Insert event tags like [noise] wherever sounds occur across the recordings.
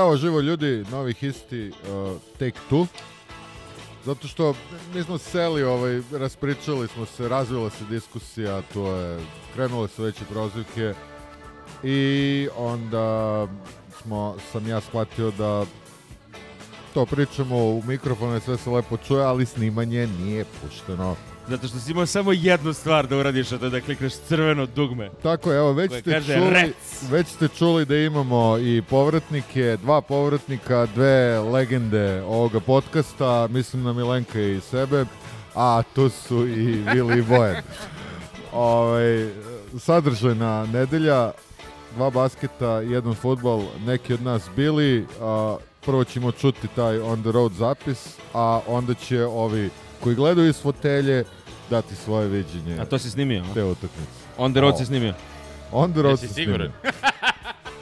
Zdravo živo ljudi, novi histi uh, Take Two. Zato što mi smo seli, ovaj, raspričali smo se, razvila se diskusija, to je, krenule su veće prozivke i onda smo, sam ja shvatio da to pričamo u mikrofone, sve se lepo čuje, ali snimanje nije pušteno. Zato što si imao samo jednu stvar da uradiš, a to je da klikneš crveno dugme. Tako je, evo, već ste, kaže, čuli, rec. već ste čuli da imamo i povratnike, dva povratnika, dve legende ovoga podcasta, mislim na Milenka i sebe, a tu su i Vili i Bojan. [laughs] Ove, ovaj, sadržajna nedelja, dva basketa, jedan futbal, neki od nas bili, a, prvo ćemo čuti taj on the road zapis, a onda će ovi koji gledaju iz fotelje dati svoje viđenje. A to si snimio? Te utakmice. On the road si snimio? On the road Jesi si siguran?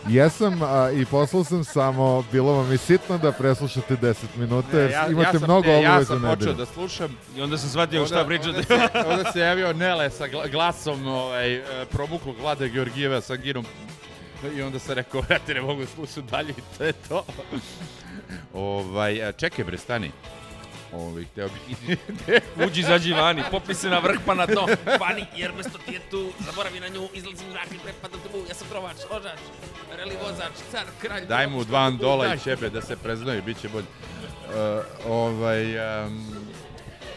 Jesam a, i poslao sam samo, bilo vam i sitno da preslušate 10 minuta, ne, ja, imate ja sam, mnogo obaveza Ja sam počeo da slušam. I onda sam shvatio onda, šta priča. Onda, se, [laughs] onda se javio Nele sa glasom ovaj, e, probuklog glade Georgijeva sa Ginom i onda sam rekao, ja ti ne mogu da slušati dalje i to je to. [laughs] ovaj, e, čekaj bre, stani. Ove, ovaj, hteo bih ići... [laughs] Uđi, izađi vani, popni se na vrh pa na dno. Vani, jer mesto ti je tu, zaboravi na nju, izlazi u rak i prepada u ja sam trovač, ožač, reli vozač, car, kralj... Daj mu dva dola i čebe da se preznoji, bit će bolje. Uh, ovaj... Um,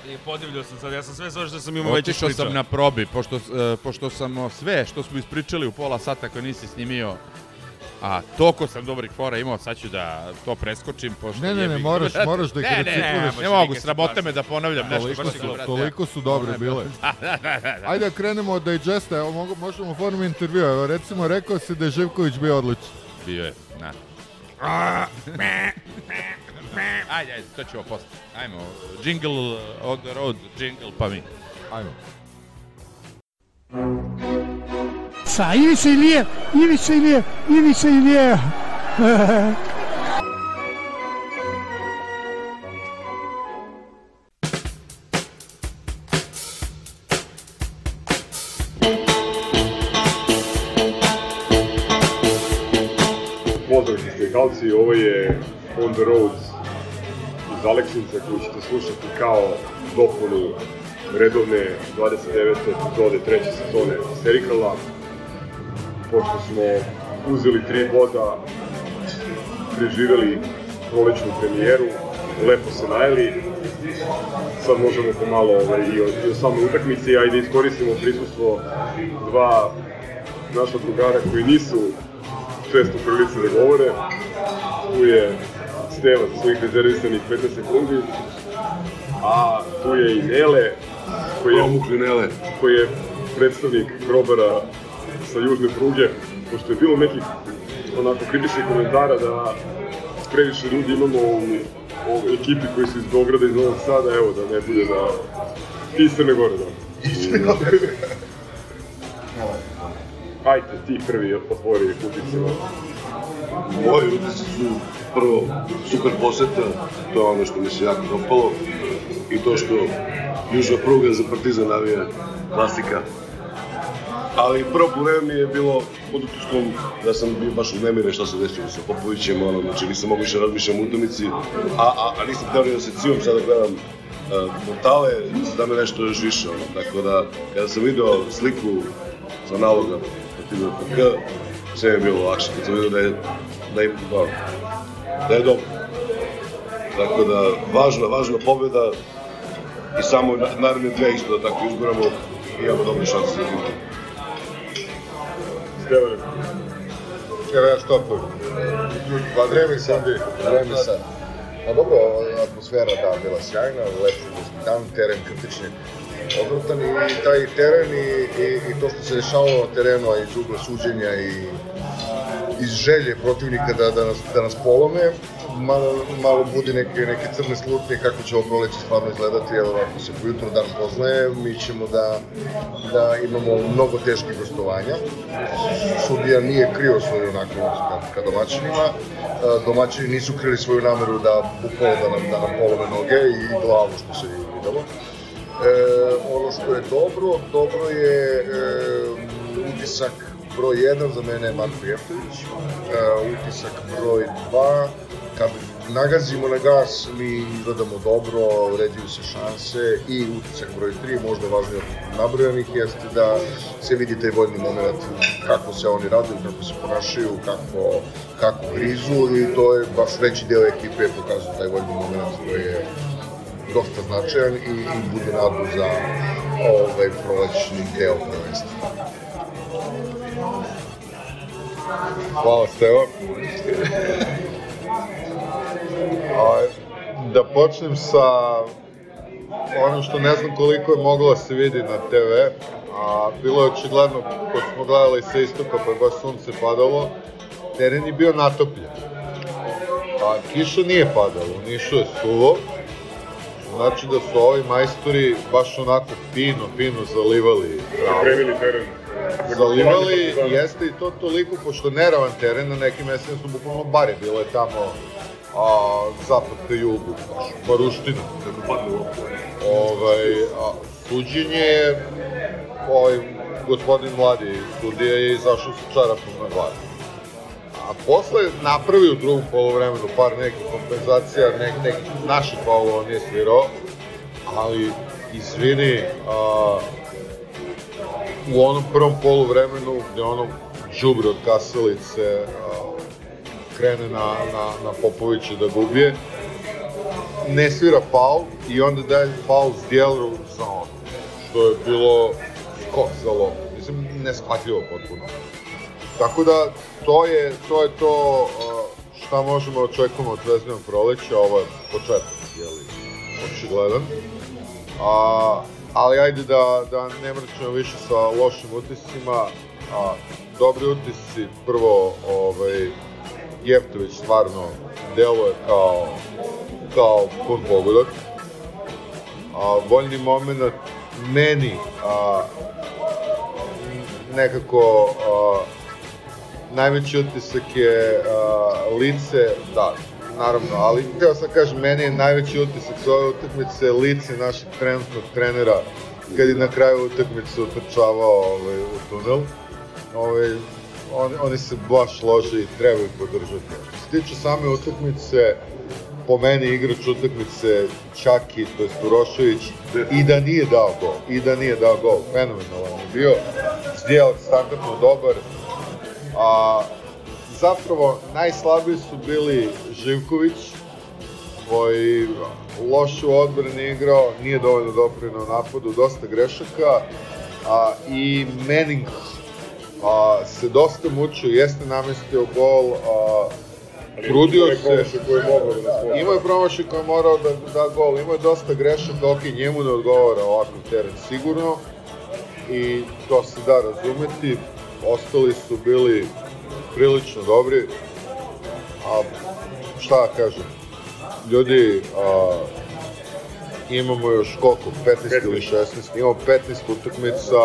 I e, podivljao sam sad, ja sam sve sve što sam imao već ispričao. Otišao sam na probi, pošto, uh, pošto sam sve što smo ispričali u pola sata koje nisi snimio A toko sam dobrih fora imao, sad ću da to preskočim. Pošto ne, ne, ne, moraš, brad. moraš da ih ne, ne, ne, ne, mogu, sramota me da ponavljam nešto. Toliko, su, brad, toliko su dobre bile. Da, da, da, da. Ajde krenemo od digesta, evo možemo u formu intervjua. Evo, recimo, rekao se da je Živković bio odličan. Bio je, na. Ajde, ajde, to ćemo posle. Ajmo, jingle on the road, jingle pa mi. Ajmo. Ajmo. Ivica, Ivica Ilijev, Ivica Ilijev, Ivica Ilijev. Pozdrav ovo je On the Roads iz Aleksinca koju ćete slušati kao dopunu redovne 29. epizode treće sezone Serikala pošto smo uzeli tri boda, preživeli prolećnu premijeru, lepo se najeli, sad možemo pomalo ovaj, i, o, i o samoj utakmici, ajde da iskoristimo prisustvo dva naša drugara koji nisu često prilici da govore. Tu je Stevan sa svojih rezervisanih 15 sekundi, a tu je i Nele, koji je, koji je predstavnik grobara sa da južne pruge, pošto je bilo nekih onako kritičnih komentara da previše ljudi imamo u, u ekipi koji su iz Beograda, iz Novog Sada, evo da ne bude da... Ti se ne gore, da. Ajde, ti prvi otvori uticima. Moji utisci su prvo super poseta, to je ono što mi se jako dopalo i to što južna pruga za Partizan navija klasika ali prvo probleme mi je bilo pod utiskom da sam bio baš uznemiren šta se desilo sa Popovićem, ono, znači nisam mogu više razmišljam u utomici, a, a, a nisam teo da se cijem sada da gledam uh, portale, da me nešto još više, ono, tako da kada sam video sliku sa naloga protiv PK, sve mi je bilo lakše, kad sam vidio da je, da je, dobro, da, da je dobro. Tako da, važna, važna pobjeda i samo naravno, dve isto da tako izguramo i imamo dobre šanse za titul pevaju. Evo ja štopujem. Pa vreme sad. Vreme sad. A dobro, atmosfera da bila sjajna, lepši dan, teren kritični odvrtan i taj teren i, i, i to što se dešavalo na terenu, a i ugla suđenja i iz želje protivnika da, da, nas, da nas polome, malo, malo budi neke, neke crne slutnje kako će ovo proleće stvarno izgledati, jer ovako se pojutro dan poznaje, mi ćemo da, da imamo mnogo teških gostovanja. Sudija nije krio svoju onakvost ka, ka domaćinima, domaćini nisu krili svoju nameru da bukvalo da nam, da nam polove noge i glavu što se videlo. E, ono što je dobro, dobro je e, utisak broj 1 za mene je Marko Jeftović, e, utisak broj 2 kad nagazimo na gas, mi izgledamo dobro, uređuju se šanse i utisak broj 3, možda važnije od nabrojanih, jeste da se vidi taj vojni moment, kako se oni raduju, kako se ponašaju, kako, kako krizu i to je baš veći deo ekipe pokazuje taj vojni moment koji je dosta značajan i, i bude nadu za ovaj prolećni deo prvenstva. Hvala Stevan. [laughs] A, da počnem sa ono što ne znam koliko je moglo da se vidi na TV, a bilo je očigledno, kad smo gledali sa istoka pa je baš sunce padalo, teren je bio natopljen. A kiša nije padala, u Nišu je suvo, znači da su ovi majstori baš onako fino, fino zalivali. Pripremili teren Što imali, jeste i to toliko, pošto je neravan teren, na nekim mestima su bukvalno bare, bilo je tamo a, zapad ka jugu, pa ruština. Ovaj, a, suđenje je, ovaj, gospodin mladi sudija je izašao sa čarapom na glavi. A posle napravio u drugom polovremenu par nekih kompenzacija, nek, nekih naših faulova nije svirao, ali izvini, a, u onom prvom polu vremenu gde ono žubre od Kasalice krene na, na, na Popovića da gubije, ne svira faul i onda daje faul s Djelaru sa ono, što je bilo skocalo, mislim, neshvatljivo potpuno. Tako da, to je to, je to šta možemo da očekujemo od Zvezdanog proleća, ovo je početak, jeli, očigledan. A, ali ajde da, da ne mrčemo više sa lošim utiscima, A, dobri utisci, prvo, ovaj, Jeftović stvarno deluje kao, kao put pogodak. A, voljni moment meni a, nekako a, najveći utisak je a, lice, da, naravno, ali htio sam da kažem, meni je najveći utisak s ove utakmice lice našeg trenutnog trenera kad je na kraju utakmice utrčavao ovaj, u tunel. Ovaj, on, oni se baš lože i trebaju podržati. Što se tiče same utakmice, po meni igrač utakmice Čaki, to je Turošević, i da nije dao gol, i da nije dao gol, fenomenalan je bio, dijalog standardno dobar, a zapravo najslabiji su bili Živković, koji loše u odbrani igrao, nije dovoljno doprinao napadu, dosta grešaka, a, i Manning a, se dosta mučio, jeste namestio gol, a, trudio se, da, imao je promašaj koji je morao da da gol, imao je dosta grešaka, i njemu ne odgovara ovakav teren sigurno, i to se da razumeti, ostali su bili prilično dobri, a šta da kažem, ljudi, a, imamo još koliko, 15 ili 16, imamo 15 utakmica,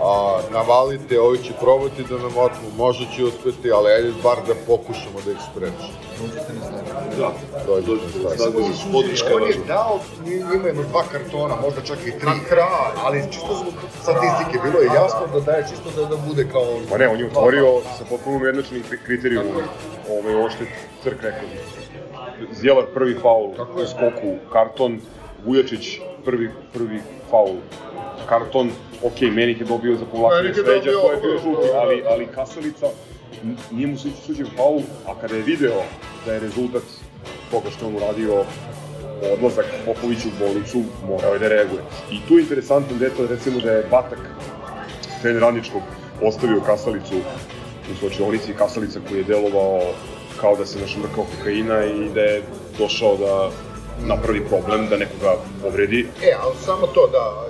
a, navalite, ovi će probati da nam otmu, možda će uspeti, ali ajde bar da pokušamo da ih sprečimo. Da, podrška On je dao, njima je dva kartona, možda čak i tri, kraj, ali čisto zbog statistike, bilo je jasno da daje čisto da, da bude kao... Pa ne, on je otvorio sa potpuno jednočnim kriterijom ovaj, ovo Crk rekao. Zjelar prvi faul u skoku, karton, Vujačić prvi, prvi faul, karton, ok, Menik je dobio za povlačenje sveđa, to je bio žuti, ali, ali Kasalica, nije mu se suđen faul, a kada je video da je rezultat toga što on uradio odlazak Popoviću u bolnicu, morao je da reaguje. I tu je interesantan detalj, recimo da je Batak, trener radničkog, ostavio kasalicu u slučajonici, kasalica koji je delovao kao da se našmrkao kokaina i da je došao da napravi problem, da nekoga povredi. E, ali samo to da,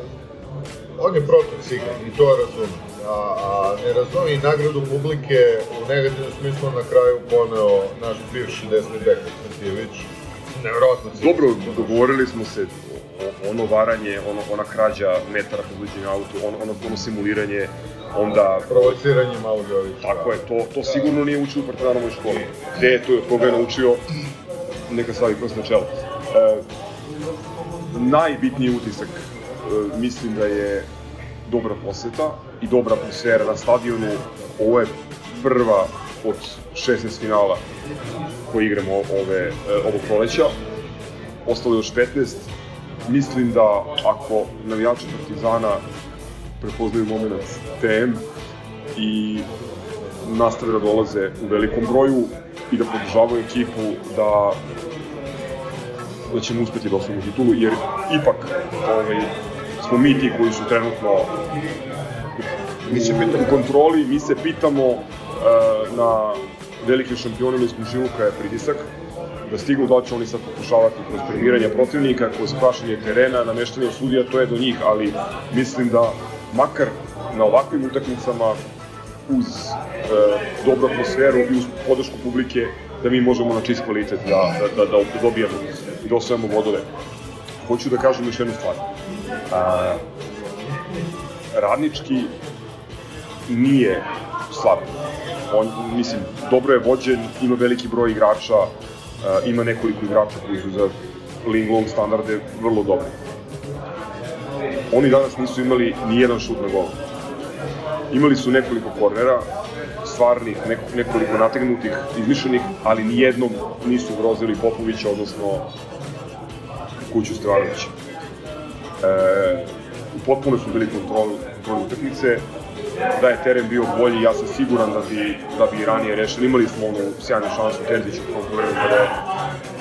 on je protiv cigan i to razumem a, a ne razume nagradu publike u negativnom smislu na kraju poneo naš bivši desni bek Konstantijević. Nevjerojatno. Dobro, dogovorili smo se ono varanje, ono, ona krađa metara kad uđe auto, ono, ono, ono simuliranje, onda... Provociranje Provociranjem Aulijovića. Tako je, to, to da. sigurno nije učio u Partizanovoj školi. Gde je to i od koga je naučio, neka stavi kroz na čelo. E, najbitniji utisak, e, mislim da je dobra poseta i dobra atmosfera na stadionu. Ovo je prva od 16 finala koji igramo ove, e, ovog proleća. Ostalo je još 15. Mislim da ako navijači Partizana prepoznaju moment TM i nastave da dolaze u velikom broju i da podržavaju ekipu, da da ćemo uspeti da osvojimo titulu, jer ipak ovaj, smo mi ti koji su trenutno mi se pitamo kontroli, mi se pitamo e, na velikim šampionima iz komšiluka je pritisak, da stignu da će oni sad pokušavati kroz premiranje protivnika, kroz prašenje terena, nameštanje sudija, to je do njih, ali mislim da makar na ovakvim utakmicama uz e, dobru atmosferu i uz podršku publike da mi možemo na čist kvalitet da, da, da, da dobijemo i da osvojemo vodove. Hoću da kažem još jednu stvar a, radnički nije slab. On, mislim, dobro je vođen, ima veliki broj igrača, a, ima nekoliko igrača koji su za Linglong standarde vrlo dobri. Oni danas nisu imali ni jedan šut na gol. Imali su nekoliko kornera, stvarnih, neko, nekoliko nategnutih, izmišljenih, ali ni jednom nisu ugrozili Popovića, odnosno kuću Stvarovića. E, potpuno su bili kontrol, kontrol utakmice, da je teren bio bolji, ja sam siguran da bi, da bi ranije rešili. Imali smo onu sjajnu šansu Terziću u prvom vremenu kada je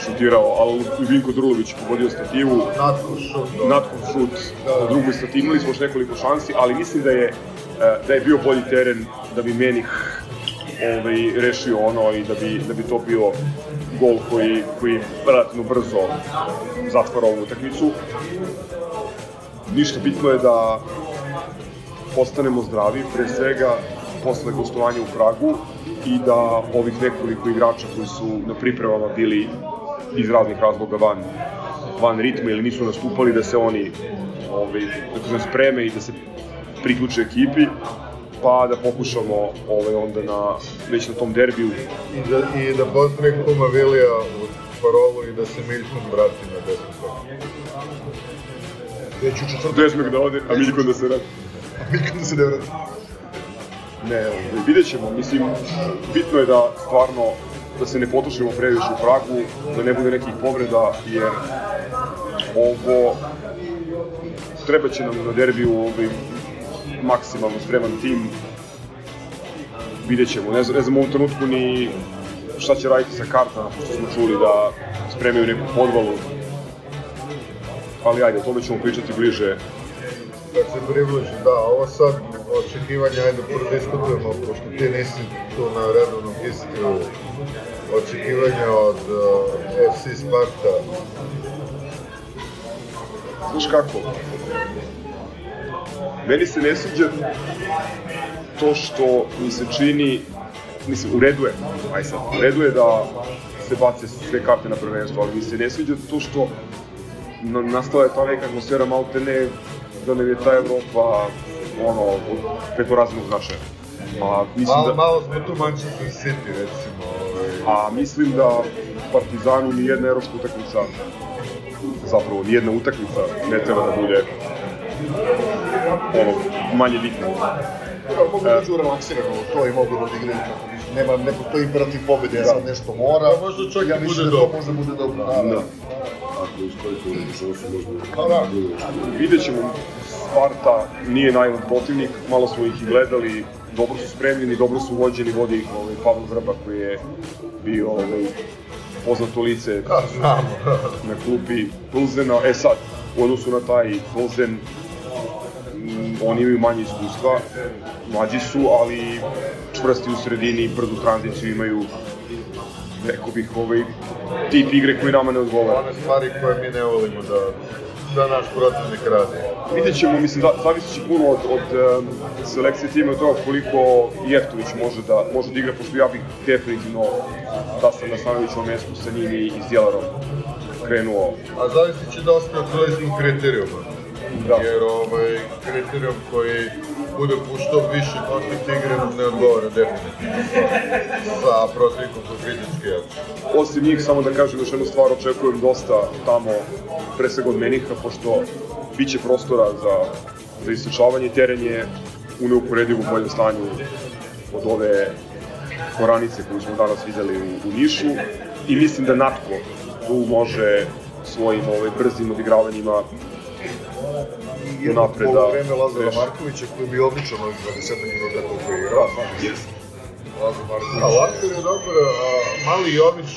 šutirao, ali Vinko Drulović pogodio stativu. Natkov šut. Da. Natkov šut da. na drugoj stativi. Imali smo još nekoliko šansi, ali mislim da je, e, da je bio bolji teren da bi Menih ovaj, rešio ono i da bi, da bi to bio gol koji, koji relativno brzo zatvara ovu utakmicu ništa, bitno je da postanemo zdravi, pre svega posle gostovanja u Pragu i da ovih nekoliko igrača koji su na pripremama bili iz raznih razloga van, van ritma ili nisu nastupali, da se oni ovaj, da se spreme i da se priključe ekipi pa da pokušamo ovaj, onda na, već na tom derbiju. I da, i da postane Kuma Vilija u parolu i da se Milton vrati Već u četvrtak. Dveš me da ode, a mi Miljko da se vrati. A mi Miljko da se ne vrati. Ne, ovaj, vidjet ćemo, mislim, bitno je da stvarno da se ne potrošimo previše u pragu, da ne bude nekih povreda, jer ovo treba će nam na derbiju ovaj, maksimalno spreman tim, vidjet ćemo. Ne, ne znam u ovom trenutku ni šta će raditi sa kartama, pošto smo čuli da spremaju neku podvalu, ali ajde, o tome ćemo pričati bliže. Kad da se približi, da, ovo sad očekivanja, ajde prvo diskutujemo, da pošto ti nisi tu na redovnom istiju, očekivanja od uh, FC Sparta. Znaš kako, meni se ne sviđa to što mi se čini, mislim, u redu je, aj sad, u redu je da se bace sve karte na prvenstvo, ali mi se ne sviđa to što nastala je ta neka atmosfera malo te ne, da nam je ta Evropa ono, od prekoraznog značaja. Pa, mislim malo, da... Malo smo tu Manchester City, recimo. Ovaj. A mislim da Partizanu ni jedna evropska utakmica, zapravo ni jedna utakmica ne treba da bude ono, manje bitna. Mogu da e. uđu relaksirano, to je mogu da odigraju kako nema, ne postoji imperativ pobjede, da. sad nešto mora. Da, pa možda čak ja mislim da to možda bude dobro. Da, da. da. Ako ustoji to se možda pa da, da. Vidjet ćemo, Sparta nije najlon protivnik, malo smo ih i gledali, dobro su spremljeni, dobro su vođeni, vodi ih ovaj, Pavlo Vrba koji je bio ovaj, poznato lice da, na klupi Plzena. E sad, u odnosu na taj Plzen, oni imaju manje iskustva, mlađi su, ali čvrsti u sredini, brzu tranziciju imaju rekao bih, ovaj tip igre koji nama ne odgovara. One stvari koje mi ne volimo da, da naš protivnik radi. Vidjet ćemo, mislim, da, zavisit će puno od, od um, selekcije tima od toga koliko Jeftović može da, može da igra, pošto ja bih definitivno da sam na Stanovićevom mestu sa njim i, s Djelarom krenuo. A zavisit će da ostaje od kriterijuma. Da. jer ovaj, kriterium koji bude puštao više koncept igre nam ne odgovara definitivno Da, protivnikom sa kritički jači. Osim njih, samo da kažem još jednu stvar, očekujem dosta tamo, pre svega od Meniha, pošto bit će prostora za, za istračavanje, teren je u neuporedivu boljem stanju od ove koranice koju smo danas videli u, u Nišu i mislim da Natko tu može svojim ovaj, brzim odigravanjima i jedno polovreme da. Lazara Markovića koji bi odličan ovih 20 minuta koliko je igrao. Jeste. A Lazar je dobar, a Mali Jović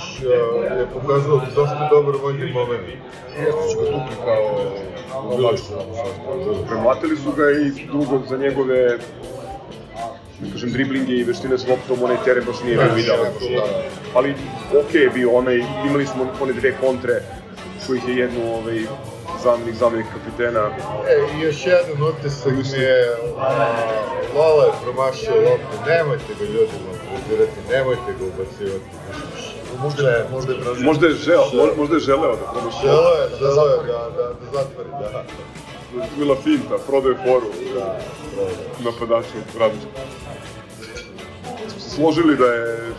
je pokazao dosta dobar vojni moment. Jeste su ga tukli kao odlično. Premlatili su ga i drugo za njegove da kažem, driblinge i veštine s loptom, onaj teren baš nije bio idealan. Ali okej okay je bio onaj, imali smo one dve kontre, kojih je jednu ovaj, zamjenik, zamjenik kapitena. E, i još jedan utisak mi je, Lola je promašio loptu, nemojte ga ljudi maltretirati, nemojte ga ubacivati. Možda je, možda je tražio. Možda je želeo, možda je želeo da promašio. Želeo je, želeo je da, da, da zatvori, da. Bila finta, prodaje foru. Da, da prodaje. Napadača, radnička. Složili da je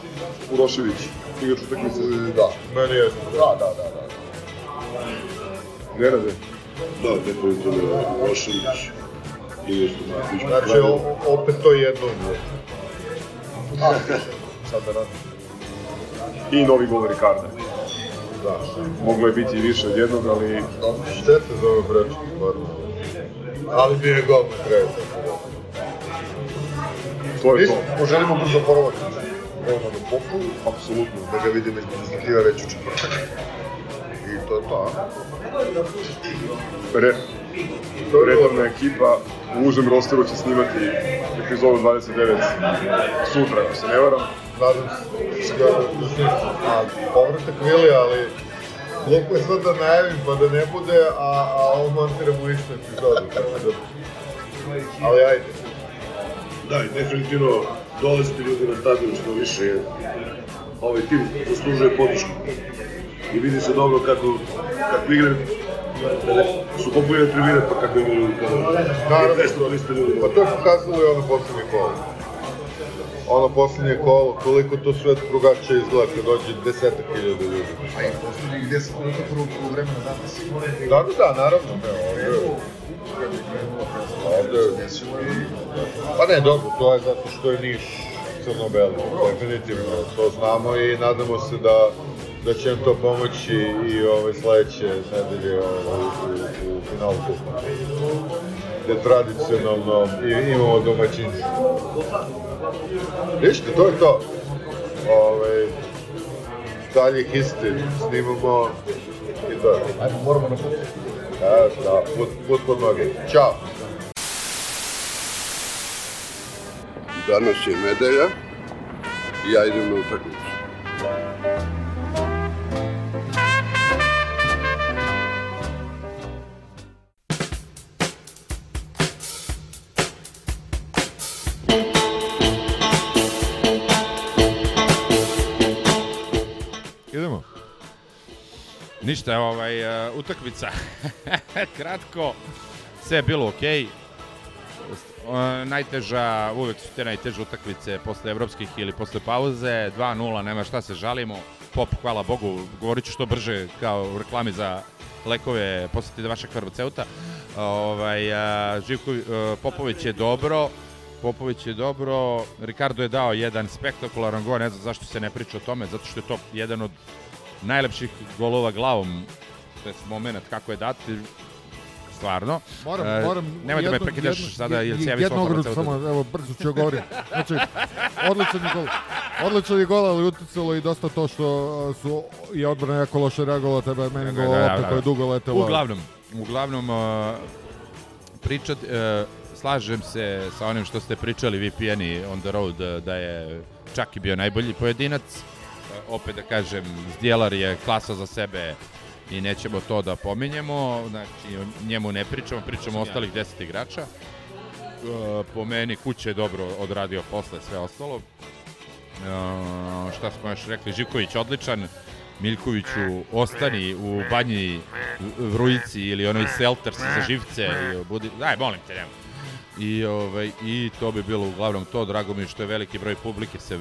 Urošević igrač utakmice. Da, meni je. Da, da, da, da. Ne rade? Da, definitivno Milošević i nešto Matić. Znači, o, opet to je jedno. A, sad da radim. I novi gol Ricarda. Da. Moglo je biti i više od jednog, ali... Pa, Štete za ove breče, stvarno. Ali bi je gol na To je to. Poželimo brzo porovati. Evo na da popu, apsolutno, da ga vidimo iz Nikira već u četvrtak to je to, a? Re, redovna ekipa u užem rosteru će snimati epizodu 29 sutra, ako se ne varam. Nadam se da će ga povratak Vili, ali glupo je sad da najavim pa da ne bude, a, a ovo montiramo istu epizodu, da... Ali ajde. Da, i definitivno dolazite ljudi na stadion što više, ovaj tim zaslužuje podršku i vidi se dobro kako, kako igraju kada su populjene tribine, pa kako igraju ljudi kada Naravno, testovali da ste ljudi. Pa to je pokazalo i ono poslednje kolo. Ono poslednje kolo, koliko to svet drugačije izgleda kad dođe desetak hiljada ljudi. A i poslednjih deset minuta prvog polovremena danas. Da, da, da, naravno. Ne, ovde, ovde, pa ne, dobro, to je zato što je Niš crno-belo, definitivno, to znamo i nadamo se da da će nam to pomoći i ove sledeće nedelje ovaj, u, u, u finalu kupa. Gde tradicionalno imamo domaćinstvo. Ništa, to je to. Ove, ovaj, dalje histi snimamo i to je. Ajmo, moramo na put. Da, da, put, put pod noge. Ćao! Danas je nedelja i ja idem na utakmicu. Ništa, ovaj, e, utakmica. [laughs] Kratko, sve je bilo okej. Okay. E, najteža, uvek su te najteže utakmice posle evropskih ili posle pauze. 2-0, nema šta se žalimo. Pop, hvala Bogu, govorit ću što brže kao u reklami za lekove, posetite vašeg farmaceuta. Ovaj, a, e, Živko, a, Popović je dobro, Popović je dobro, Ricardo je dao jedan spektakularan gol, ne znam zašto se ne priča o tome, zato što je to jedan od najlepših golova glavom, to je moment kako je dati, stvarno. Moram, uh, moram. Nemoj da me prekidaš jedno, sada, jer se javi Jednu ogradu samo, evo, brzo ću govoriti. Znači, odličan je gol. Odličan je gol, ali uticalo i dosta to što su je odbrana jako loše reagovala, tebe meni da, gol, da, da, da, koja je dugo letela. Uglavnom, uglavnom, uh, pričat, uh, slažem se sa onim što ste pričali vi pijani on the road, da je čak i bio najbolji pojedinac. E, opet da kažem, Zdjelar je klasa za sebe i nećemo to da pominjemo, znači njemu ne pričamo, pričamo o ostalih 10 igrača. Uh, po meni kuće je dobro odradio posle sve ostalo. Uh, e, šta smo još rekli, Živković odličan, Miljkoviću ostani u banji Vrujici ili onoj Selters za živce i budi, daj molim te nema. I, ovaj, I to bi bilo uglavnom to, drago mi što je veliki broj publike se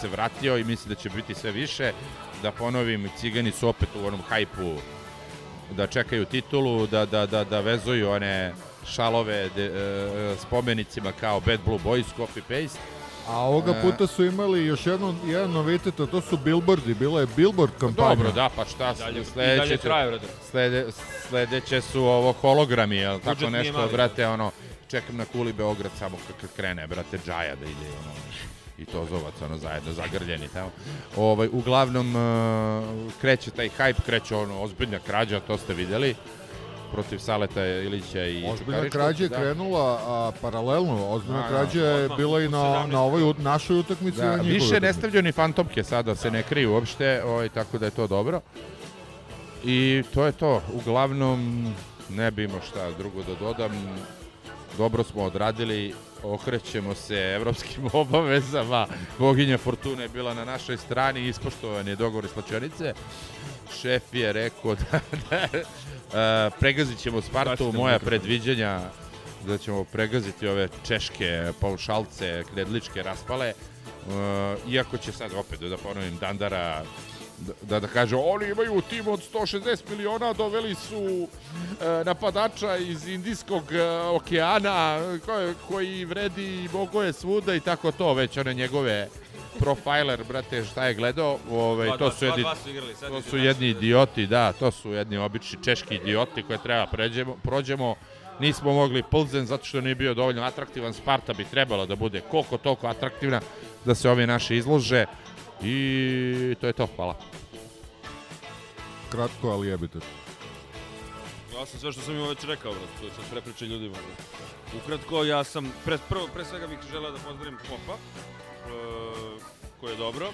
se vratio i mislim da će biti sve više. Da ponovim, cigani su opet u onom hajpu da čekaju titulu, da, da, da, da vezuju one šalove de, e, spomenicima kao Bad Blue Boys, Copy Paste. A ovoga e. puta su imali još jedno, jedan novitet, a to su billboardi, bila je billboard pa kampanja. Dobro, da, pa šta, dalje, sledeće, traju, slede, sledeće su ovo hologrami, jel Budžet tako nešto, mali, brate, ono, čekam na kuli Beograd samo kad krene, brate, džaja da ide, ono, i Tozovac, ono, zajedno zagrljeni tamo. Ovaj, uglavnom, e, kreće taj hype, kreće ono, ozbiljna krađa, to ste videli protiv Saleta Ilića i Ozbiljna krađa je da. krenula a, paralelno, ozbiljna da, krađa je bila i na, na ovoj našoj utakmici. Da, više utakmici. ne stavljaju ni fantomke sada, da. se ne kriju uopšte, ovaj, tako da je to dobro. I to je to, uglavnom ne bi imao šta drugo da dodam, dobro smo odradili, okrećemo se evropskim [laughs] obavezama, boginja Fortuna je bila na našoj strani, ispoštovan je dogovor iz slačionice, šef je rekao da, da uh, pregazit ćemo Spartu, moja predviđanja da ćemo pregaziti ove češke paušalce, knedličke raspale, uh, iako će sad opet da ponovim Dandara da, da, da kaže, oni imaju tim od 160 miliona, doveli su e, napadača iz Indijskog e, okeana koji, koji vredi i mogo je svuda i tako to, već one njegove profiler, brate, šta je gledao, ovaj, to, su jedni, to su jedni idioti, da, to su jedni obični češki idioti koje treba pređemo, prođemo, nismo mogli Plzen zato što nije bio dovoljno atraktivan, Sparta bi trebala da bude koliko toliko atraktivna da se ovi naši izlože I to je to, hvala. Kratko, ali jebite. Ja sam sve što sam im već rekao, brat, to sam prepričao ljudima. Ukratko, ja sam, pre, prvo, pre svega bih želeo da pozdravim Popa, e, koje je dobro,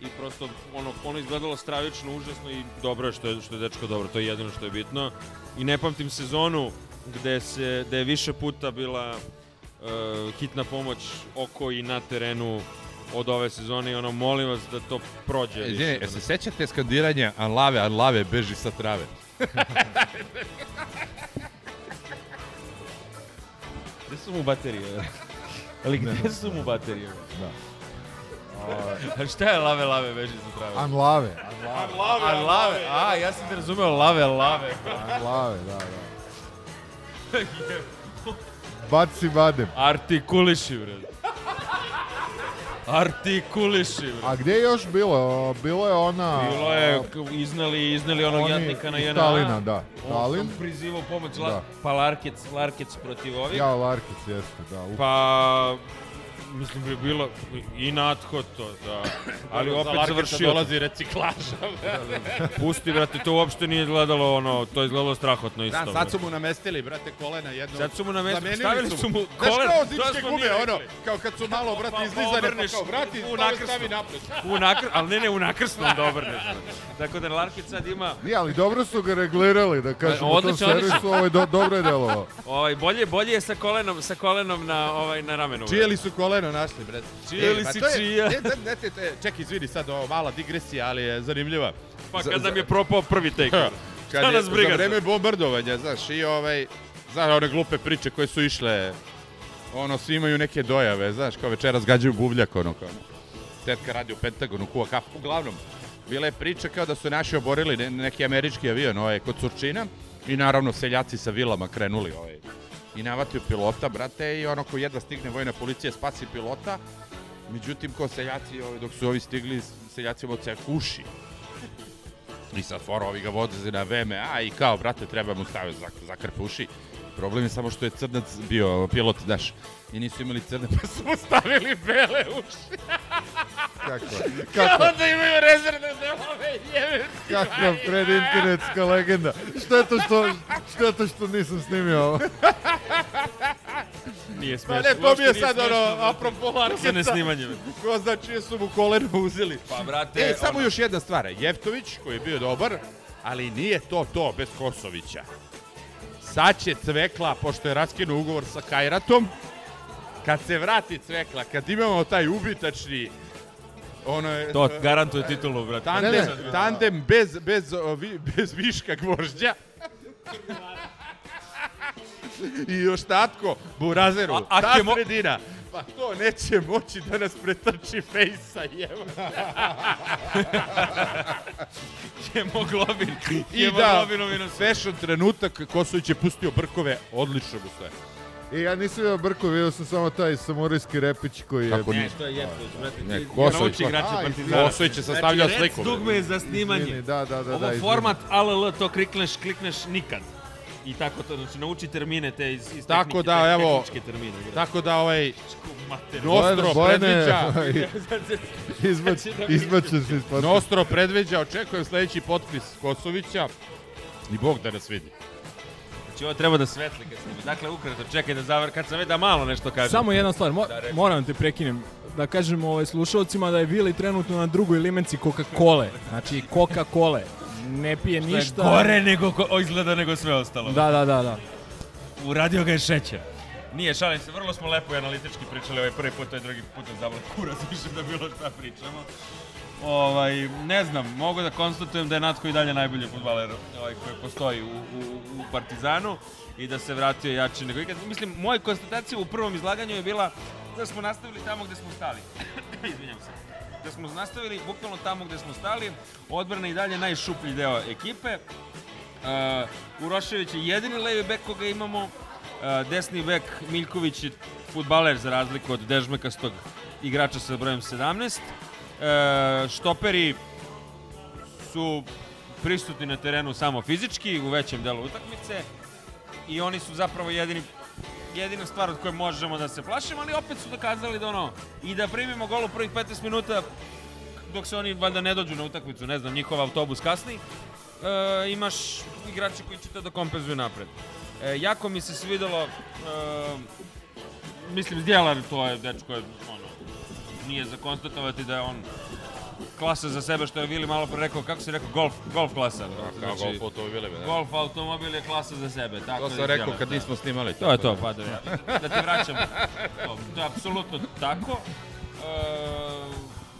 i prosto ono, ono izgledalo stravično, užasno i dobro je što je, što je dečko dobro, to je jedino što je bitno. I ne pamtim sezonu gde, se, gde je više puta bila e, hitna pomoć oko i na terenu od ove sezone i ono, molim vas da to prođe. E, više, da ne, da se sećate skandiranja Anlave, Anlave, beži sa trave? [laughs] gde su mu baterije? [laughs] Ali gde su mu baterije? Da. [laughs] A šta je lave, lave, beži sa trave? Anlave. lave, Anlave, lave. A, ja sam te razumeo, lave, lave. lave, da, da. Baci badem. Artikuliši, bre. Artikuliši. A gde još bilo? Bilo je ona... Bilo je, izneli, izneli onog oni, jatnika na jedna. Stalina, da. Stalin. On prizivo pomoć, da. pa Larkec, Larkec protiv ovih. Ja, Larkec, jeste, da. Up. Pa mislim, bi bilo i natho to, da. [coughs] Ali Dobro, opet završio. dolazi reciklaža. [laughs] Da, da, da. Pusti, brate, to uopšte nije gledalo, ono, to je izgledalo strahotno isto. Da, sad su mu namestili, brate, kolena jedno. Sad su mu namestili, stavili su mu kolena. Znaš kao zimske gume, ono, kao kad su malo, brate, pa, pa izlizane, pa kao, vrati, to pa stavi napred. U nakr, al ne, ne, u nakrsnom da obrneš. Tako da larkić sad ima... ne ali dobro su ga regulirali, da kažem, odlično tom servisu, ovo do, dobro je delovao. Ovaj, bolje, bolje je sa kolenom, sa kolenom na, ovaj, na ramenu. Čijeli su kolena slučajno našli, bre. Pa čija e, si čija? Je, ne, ne, ne, ček, izvini sad, ovo mala digresija, ali je zanimljiva. Pa kad nam je propao prvi tek. Šta nas briga? Za vreme bombardovanja, znaš, i ovaj... Znaš, one glupe priče koje su išle... Ono, svi imaju neke dojave, znaš, kao večeras gađaju buvljak, ono, kao... Tetka radi u Pentagonu, kuva kafu, uglavnom. Bila je priča kao da su naši oborili neki američki avion, ovaj, kod Surčina. I naravno, seljaci sa vilama krenuli, ovaj, i navatio pilota, brate, i ono ko jedva stigne vojna policija spasi pilota, međutim, ko seljaci, ovi, dok su ovi stigli, seljaci mu se uši. I sad fora ovi ga voze na VMA i kao, brate, treba mu staviti za, za krp uši. Problem je samo što je crnac bio pilot, daš. I nisu imali crne, [laughs] pa su mu stavili bele uši. [laughs] Kako? Kako? Kao da imaju rezervne delove, jebe ti. Kakva predinternetska legenda. to što, što, to što nisam snimio ovo. [laughs] Nije smešno. Pa ne, to mi je sad ono, apropo Larketa. Za nesnimanje. Ko zna čije su mu koleno uzeli. Pa, brate. E, samo ono... još jedna stvar. Jeftović, koji je bio dobar, ali nije to to bez Kosovića. Sad će Cvekla, pošto je raskinuo ugovor sa Kajratom, Kad se vrati cvekla, kad imamo taj ubitačni ono je, to garantuje titulu, brate. Tandem, ne, ne. tandem bez, bez, bez viška gvožđa. I ostatko Burazeru. A, a ta mo... sredina. Pa to neće moći da nas pretrči fejsa, jevo. Hemoglobin. [laughs] I da, fashion trenutak, Kosović je pustio brkove, odlično mu sve. I ja nisam vidio Brko, vidio sam samo taj samurajski repić koji je... Kako nije? To je Jeftović, brate. Ne, pa- Kosović. Kosović je sastavljao znači, sliku. Znači, dugme za snimanje. Izvini, da, da, da. Ovo da, format ALL, to klikneš, klikneš nikad. I tako to, znači nauči termine te iz, iz tako tehnike, da, te, evo, tehničke termine. Brate. Tako da ovaj... Nostro Bojene, predviđa... Izbač, ovaj, izbačen [laughs] se znači da- iz Nostro predviđa, očekujem sledeći potpis Kosovića. I Bog da nas vidi. Znači, ovo treba da svetli kad snima. Dakle, ukratko, čekaj da zavar, kad sam već da malo nešto kažem. Samo jedna stvar, mo da moram te prekinem da kažem ovaj, slušalcima da je Vili trenutno na drugoj limenci Coca-Cole. Znači, Coca-Cole. Ne pije Šta ništa. Je gore nego, o, izgleda nego sve ostalo. Da, da, da, da. Uradio ga je šećer. Nije, šalim se, vrlo smo lepo i analitički pričali ovaj prvi put, ovaj drugi put da kurac [laughs] više da bilo šta pričamo ovaj, ne znam, mogu da konstatujem da je Natko i dalje najbolji futbaler ovaj, koji postoji u, u, u Partizanu i da se vratio jače nego ikad. Mislim, moja konstatacija u prvom izlaganju je bila da smo nastavili tamo gde smo stali. [coughs] Izvinjam se. Da smo nastavili bukvalno tamo gde smo stali. Odbrana i dalje najšuplji deo ekipe. Uh, Urošević je jedini levi bek koga imamo. Uh, desni bek Miljković je futbaler za razliku od Dežmekastog igrača sa brojem 17. E, štoperi su prisutni na terenu samo fizički u većem delu utakmice i oni su zapravo jedini jedina stvar od koje možemo da se plašimo, ali opet su dokazali da ono, i da primimo gol u prvih 15 minuta dok se oni valjda ne dođu na utakmicu, ne znam, njihov autobus kasni, e, imaš igrače koji će to da kompenzuju napred. E, jako mi se svidelo, e, mislim, Zdjelar, to je dečko, je, ono, nije za konstatovati da je on klasa za sebe, što je Vili malo pre rekao, kako si rekao, golf, golf klasa. Da, znači, golf automobil je, da. Golf automobil je klasa za sebe. Tako to sam rekao djela, kad da. nismo snimali. To je to, pa da, da ti vraćam. To, to je apsolutno tako. E,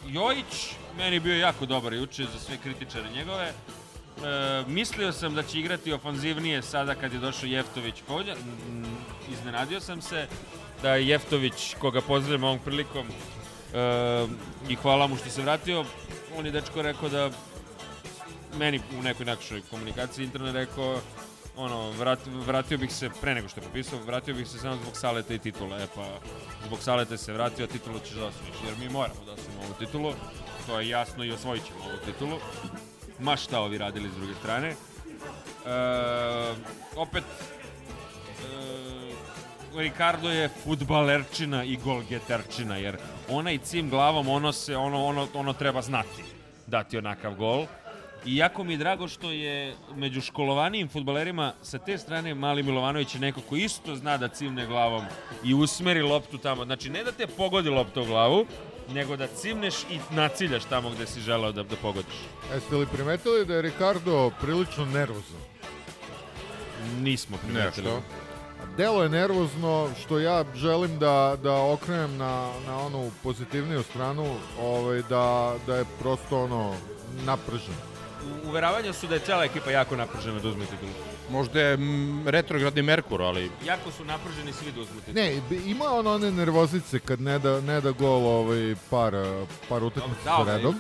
Jojić, meni bio jako dobar juče za sve kritičare njegove. E, mislio sam da će igrati ofanzivnije sada kad je došao Jeftović polja. Iznenadio sam se da je Jeftović, koga pozdravim ovom prilikom, E, I hvala mu što se vratio. On je dečko rekao da meni u nekoj nakšoj komunikaciji internet rekao ono, vrat, vratio bih se, pre nego što je popisao, vratio bih se samo zbog Saleta i titula. E pa, zbog Saleta se vratio, a titulu ćeš da osvojiš, jer mi moramo da osvojimo ovu titulu. To je jasno i osvojit ćemo ovu titulu. Ma šta ovi radili s druge strane. E, opet, e, Ricardo je futbalerčina i golgeterčina, jer onaj cim glavom, ono, se, ono, ono, ono treba znati dati onakav gol. I jako mi je drago što je među školovanijim futbalerima sa te strane Mali Milovanović je neko ko isto zna da cimne glavom i usmeri loptu tamo. Znači, ne da te pogodi lopta u glavu, nego da cimneš i naciljaš tamo gde si želeo da, da pogodiš. Jeste li primetili da je Ricardo prilično nervozan? Nismo primetili. Nešto delo je nervozno što ja želim da, da okrenem na, na onu pozitivniju stranu ovaj, da, da je prosto ono napržen. Uveravanja su da je cela ekipa jako napržena da uzme titulu. Možda je m, retrogradni Merkur, ali... Jako su naprženi svi da uzme titulu. Ne, ima on one nervozice kad ne da, ne da gol ovaj par, par utakmica sa redom.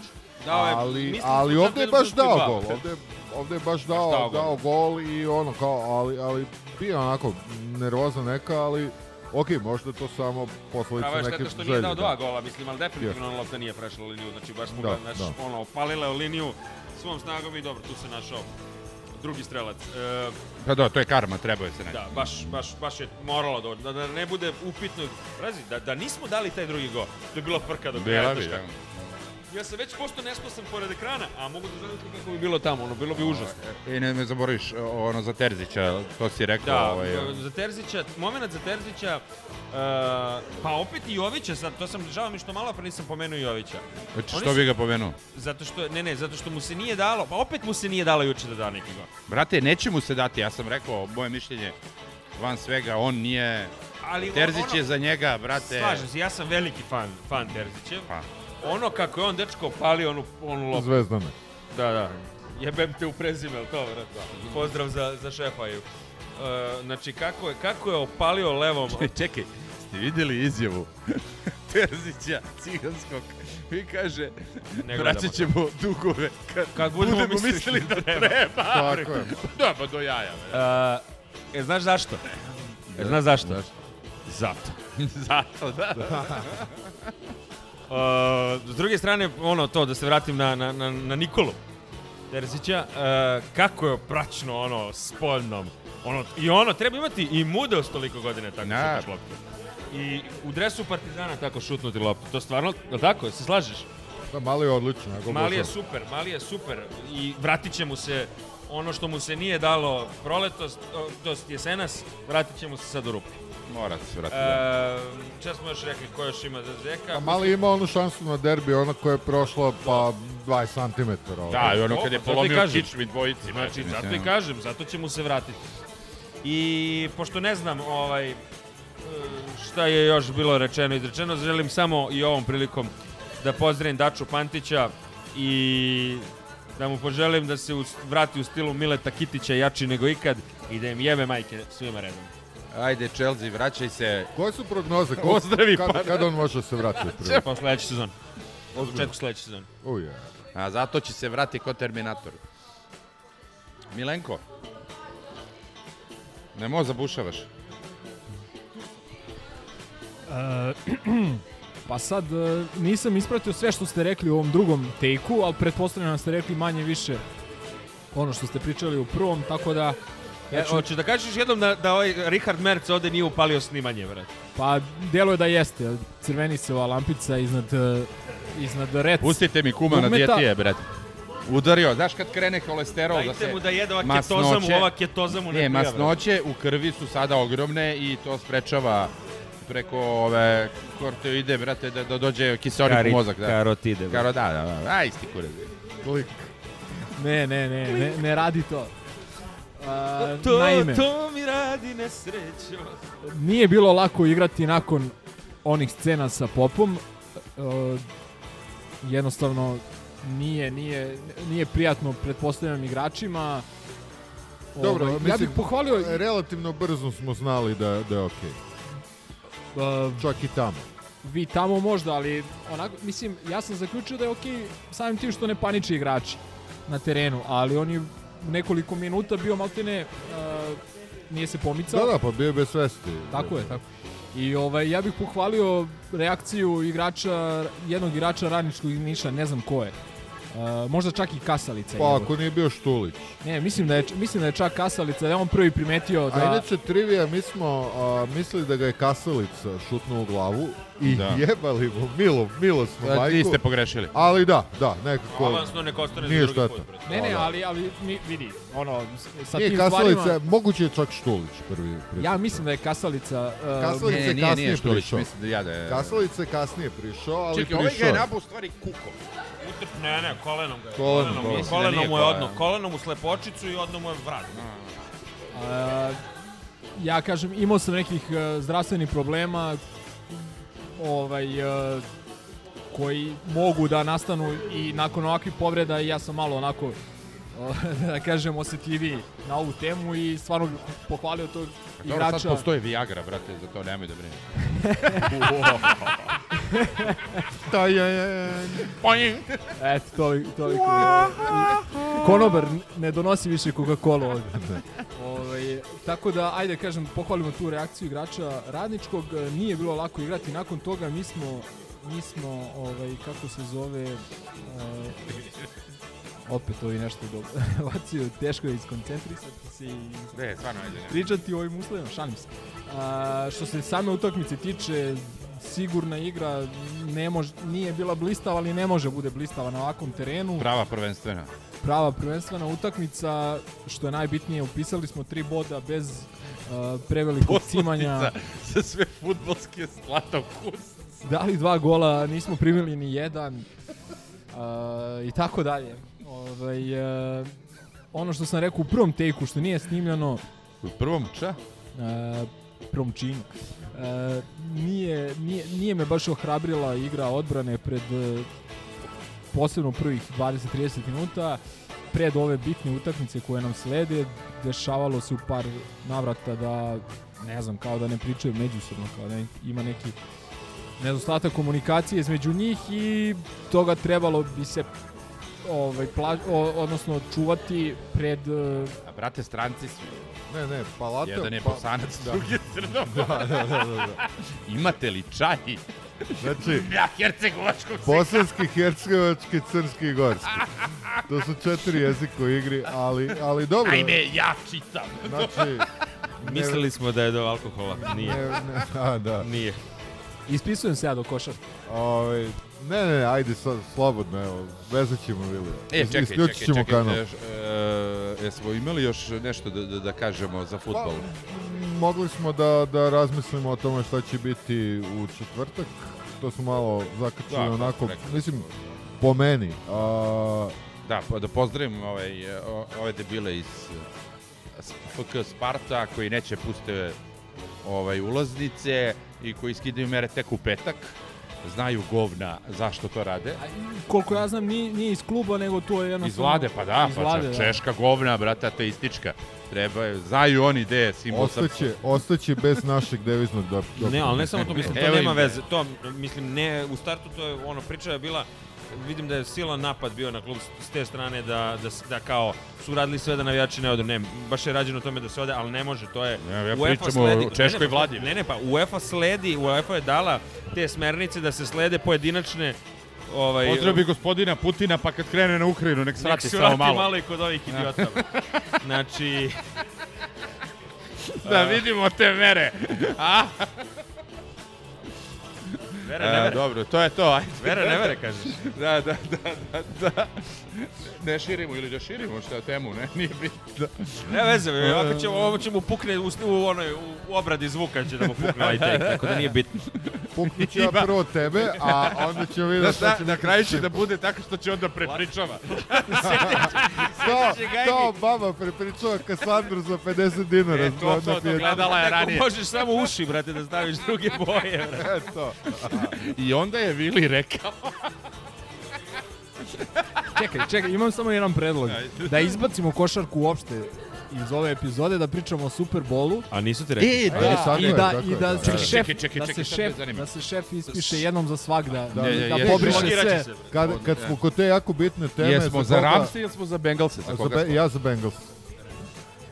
Dao je, ali, da ali ovde je baš dao gol. Ovde, ovde je baš dao, dao, dao gol i ono kao, ali, ali bio onako nervoza neka, ali ok, možda to samo posledica neke želje. Pravo je što nije dao da. dva gola, mislim, ali definitivno yes. lopta nije prešla liniju, znači baš mu da, znači, da. ono, opalila je liniju svom snagom i dobro, tu se našao drugi strelac. E, pa da, to je karma, trebao je se da, naći. Da, baš, baš, baš je moralo da, da, da ne bude upitno. Razi, da, da nismo dali taj drugi gol, to je bilo frka do kraja. Bila bi, ja. Da. Ja sam već pošto nesklosan pored ekrana, a mogu da zamislim kako bi bilo tamo, ono, bilo bi užasno. I e, e, ne me zaboriš, ono, za Terzića, to si rekao. Da, ovaj, za Terzića, moment za Terzića, uh, pa opet i Jovića, sad, to sam, žao mi što malo pre nisam pomenuo Jovića. Znači, što Oni bi ga pomenuo? Zato što, ne, ne, zato što mu se nije dalo, pa opet mu se nije dalo juče da da neki Brate, neće mu se dati, ja sam rekao, moje mišljenje, van svega, on nije... Ali, Terzić ono, je za njega, brate... Slažem se, ja sam veliki fan, fan Terzićev. Pa ono kako je on dečko palio onu, onu lopu. Zvezdane. Da, da. Jebem te u prezime, to, vrat. Pozdrav za, za šefaju. Uh, e, znači, kako je, kako je opalio levom... Čekaj, čekaj, ste videli izjavu [laughs] Terzića, ciganskog, i kaže, ne vraćat ćemo dugove kad, kad budemo, budemo mislili, da, da treba. Tako je. Da, pa do jaja. Uh, e, znaš zašto? E, znaš zašto? Zašto? Zato. [laughs] Zato, da. da. [laughs] Uh, s druge strane, ono to, da se vratim na, na, na, na Nikolu Terzića, uh, kako je pračno ono spoljnom. Ono, I ono, treba imati i mudeost toliko godine tako Na. šutaš loptu. I u dresu Partizana tako šutnuti loptu. To stvarno, je li tako, se slažeš? Da, Mali je odlično. ako Mali je super, Mali je super. I vratit će mu se ono što mu se nije dalo proletos, to je jesenas, vratit će mu se sad u rupu. Mora se vratiti. E, ehm, čas da. smo još rekli ko još ima za Zeka. A pa mali ima onu šansu na derbi, ona koja je prošla pa 20 cm. Ovaj. Da, i ono kad je polomio kičmi dvojici. Znači, znači zato i kažem, zato će mu se vratiti. I pošto ne znam ovaj, e, šta je još bilo rečeno izrečeno, želim samo i ovom prilikom da pozdravim Daču Pantića i da mu poželim da se vrati u stilu Mileta Kitića jači nego ikad i da im jebe majke svima redom. Ajde, Chelsea, vraćaj se. Koje su prognoze? Ko, Pozdravi, kad, pa. Kad on može se vratiti? pa [laughs] sledeće sezon. Početku sledeće sezon. ja. Oh, A zato će se vrati ko Terminator. Milenko. Ne može da zabušavaš. Uh, [clears throat] pa sad, e, nisam ispratio sve što ste rekli u ovom drugom tejku, ali pretpostavljam da ste rekli manje više ono što ste pričali u prvom, tako da E, znači, hoćeš da kažeš jednom da, da ovaj Richard Merc ovde nije upalio snimanje, brate? Pa, djeluje da jeste. Crveni se ova lampica iznad, e, iznad rec. Pustite mi kuma Ugmeta. na djetije, brate. Udario, znaš kad krene kolesterol da Dajte da se... mu da jede ova ketoza masnoće, mu, ova ketoza mu ne, ne masnoće u krvi su sada ogromne i to sprečava preko ove kortoide, brate, da, da dođe kiseonik Karit, u mozak. Da. Karotide. Brate. Karo, da, da, da. Aj, isti kurac. Ne, ne, ne, ne, ne radi to. A, to, naime, to mi radi nesrećo. Nije bilo lako igrati nakon onih scena sa popom. Uh, jednostavno nije, nije, nije prijatno pretpostavljenim igračima. Dobro, Ovo, ovaj, mislim, ja bih pohvalio... Relativno brzo smo znali da, da je okej. Okay. Uh, Čak i tamo. Vi tamo možda, ali onako, mislim, ja sam zaključio da je okej okay samim tim što ne paniče igrači na terenu, ali oni nekoliko minuta bio maltene uh, nije se pomicao. Da, da, pa bio bez svesti. Tako je, tako. I ovaj, ja bih pohvalio reakciju igrača, jednog igrača radničkog niša, ne znam ko je. Uh, možda čak i Kasalica. Pa ako nije bio Štulić. Ne, mislim da je, mislim da je čak Kasalica, da je on prvi primetio da... A inače trivija, mi smo uh, mislili da ga je Kasalica šutnuo u glavu i da. [laughs] jebali mu, milo, milo smo da, majku. Niste pogrešili. Ali da, da, nekako... Avansno nek ostane nije za drugi šteta. put. Ne, ne, ali, ali mi, vidi, ono, sa nije tim Kasalica, stvarima... moguće je čak Štulić prvi. prvi ja mislim da je Kasalica... Uh, Kasalica ne, ne, nije, kasnije nije, Štulić, prišao. Mislim da ja da je... Kasalica kasnije prišao, ali Čekaj, prišao. Čekaj, ovaj ga je napao stvari kukom. Utrč, ne, ne, kolenom ga je. Kolenom, kolenom, kolenom, da kolenom mu je odno, kolenom u slepočicu i odno mu je vrat. A, ja kažem, imao sam nekih uh, zdravstvenih problema ovaj, uh, koji mogu da nastanu i nakon ovakvih povreda ja sam malo onako [laughs] da kažem, osetljiviji na ovu temu i stvarno pohvalio tog igrača. Dobro, sad postoji Viagra, brate, za to nemoj da brineš. [laughs] [laughs] [laughs] Eto, toliko. toliko. Konobar ne donosi više Coca-Cola ovde. [laughs] Ove, ovaj, tako da, ajde kažem, pohvalimo tu reakciju igrača radničkog. E, nije bilo lako igrati. Nakon toga mi smo, mi smo ovaj, kako se zove, uh, opet ovi nešto dobacio, [laughs] teško je iskoncentrisati se i ne, stvarno, ajde, ne. pričati o ovim uslovima, šalim se. A, što se same utakmice tiče, sigurna igra, ne mož, nije bila blistava, ali ne može bude blistava na ovakvom terenu. Prava prvenstvena. Prava prvenstvena utakmica, što je najbitnije, upisali smo tri boda bez uh, prevelikog cimanja. Sa [laughs] sve futbolske slatokus. Dali dva gola, nismo primili ni jedan. Uh, I tako dalje. Ovaj, uh, ono što sam rekao u prvom tejku, što nije snimljeno... U prvom ča? Uh, prvom činu. E, nije, nije, nije me baš ohrabrila igra odbrane pred e, posebno prvih 20-30 minuta pred ove bitne utakmice koje nam slede dešavalo se u par navrata da ne znam kao da ne pričaju međusobno kao da ima neki nedostatak komunikacije između njih i toga trebalo bi se ovaj, pla, o, odnosno čuvati pred... E, A brate, stranci su Ne, ne, palate... Jedan je pa... bosanac, da. drugi je crnogorac. [laughs] Da, da, da, da, da. Imate li čaj? Znači, [laughs] ja hercegovačkog Bosanski, hercegovački, crnski i gorski. To su četiri jezika u igri, ali, ali dobro. Ajde, ja čitam. Znači, [laughs] ne... Mislili smo da je do alkohola. Nije. Ne, ne, a, da. Nije. Ispisujem se ja do košarka. Ove, ovaj, Ne, ne, ajde, sad, slobodno, evo, vezat ćemo Vilija. E, čekaj, čekaj, čekaj, čekaj, kanal. Još, e, e, jesmo imali još nešto da, da, da kažemo za pa, futbol? Pa, mogli smo da, da razmislimo o tome šta će biti u četvrtak, to smo malo zakačili da, da onako, mislim, da- po meni. A... Da, pa da pozdravim ovaj, ove debile iz FK Sparta koji neće pustiti ovaj, ulaznice i koji skidaju mere tek u petak znaju govna zašto to rade. Koliko ja znam, nije, nije iz kluba, nego to je jednostavno... Iz vlade, pa da, pa vlade, da. češka da. govna, brata, ateistička. Treba, znaju oni gde je simbol ostaće, ostaće bez našeg deviznog da... Ne, ali ne samo to, mislim, to Evo nema veze. To, mislim, ne, u startu to je, ono, priča je bila vidim da je silan napad bio na klub s te strane da, da, da kao su radili sve da navijači ne odu. Ne, baš je rađeno tome da se ode, ali ne može, to je... Ja, ja pričamo sledi, o Češkoj vladi. Ne, ne, pa UEFA sledi, UEFA je dala te smernice da se slede pojedinačne ovaj bi gospodina Putina pa kad krene na Ukrajinu nek srati samo malo. malo i kod ovih idiota. [laughs] znači da vidimo te mere. A? [laughs] Vera ne vere. Dobro, to je to, ajde. Vera ne vere, kažeš. [laughs] da, da, da, da, da. Ne širimo ili da širimo šta temu, ne, nije bitno. Ne veze, ovako ćemo, ovo pukne u, u, onoj, u obradi zvuka će da mu pukne ovaj tek, tako da nije bitno. [laughs] puknut ću ja prvo tebe, a onda ćemo vidjeti šta će... Na kraju će da bude tako što će onda prepričava. [laughs] to, to baba prepričava Kasandru za 50 dinara. E, to, to, to, gledala je ranije. Možeš samo uši, brate, da staviš druge boje, brate. E, to. I onda je Vili rekao... čekaj, čekaj, imam samo jedan predlog. Da izbacimo košarku uopšte iz ove epizode da pričamo o Superbolu. A nisu ti rekli? E, e da, da, da, tako i da, i da, da, čekaj, šef, čekaj, čekaj, da se šef, da se šef ispiše jednom za svak da, da, da, da, da pobriše sve. Kad, kad smo kod te jako bitne teme... Jesmo za, za Ramse ili smo za Bengalse? Za, za, ja za Bengalse.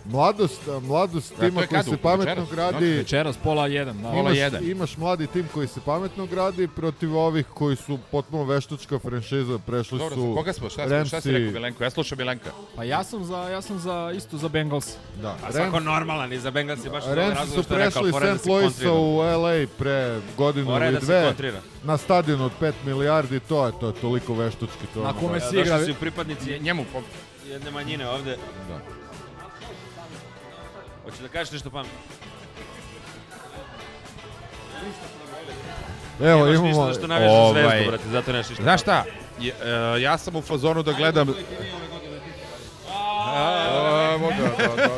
Mladost, mladost ja, tima koji se pametno večeras, gradi. Znači, večeras pola jedan, na imaš, jedan. Imaš mladi tim koji se pametno gradi protiv ovih koji su potpuno veštačka franšiza, prešli Dobro, su. Dobro, koga smo? Šta, Remsi... šta si rekao Milenko? Ja slušam Milenka. Pa ja sam za ja sam za isto za Bengals. Da. A pa svako normalan i za Bengals je baš da, Remsi su prešli St. Louisa u LA pre godinu More ili dve. Na stadion od 5 milijardi, to je to, je toliko veštački to. Na kome si igra? Ja, pripadnici njemu jedne manjine ovde. Da. Hoćeš da kažeš nešto pametno? Evo, Nemaš imamo... ništa da što navežeš ovaj... zvezdu, brate, zato nemaš ništa. Znaš šta? Je, uh, ja sam u fazonu da gledam... Da, da, da.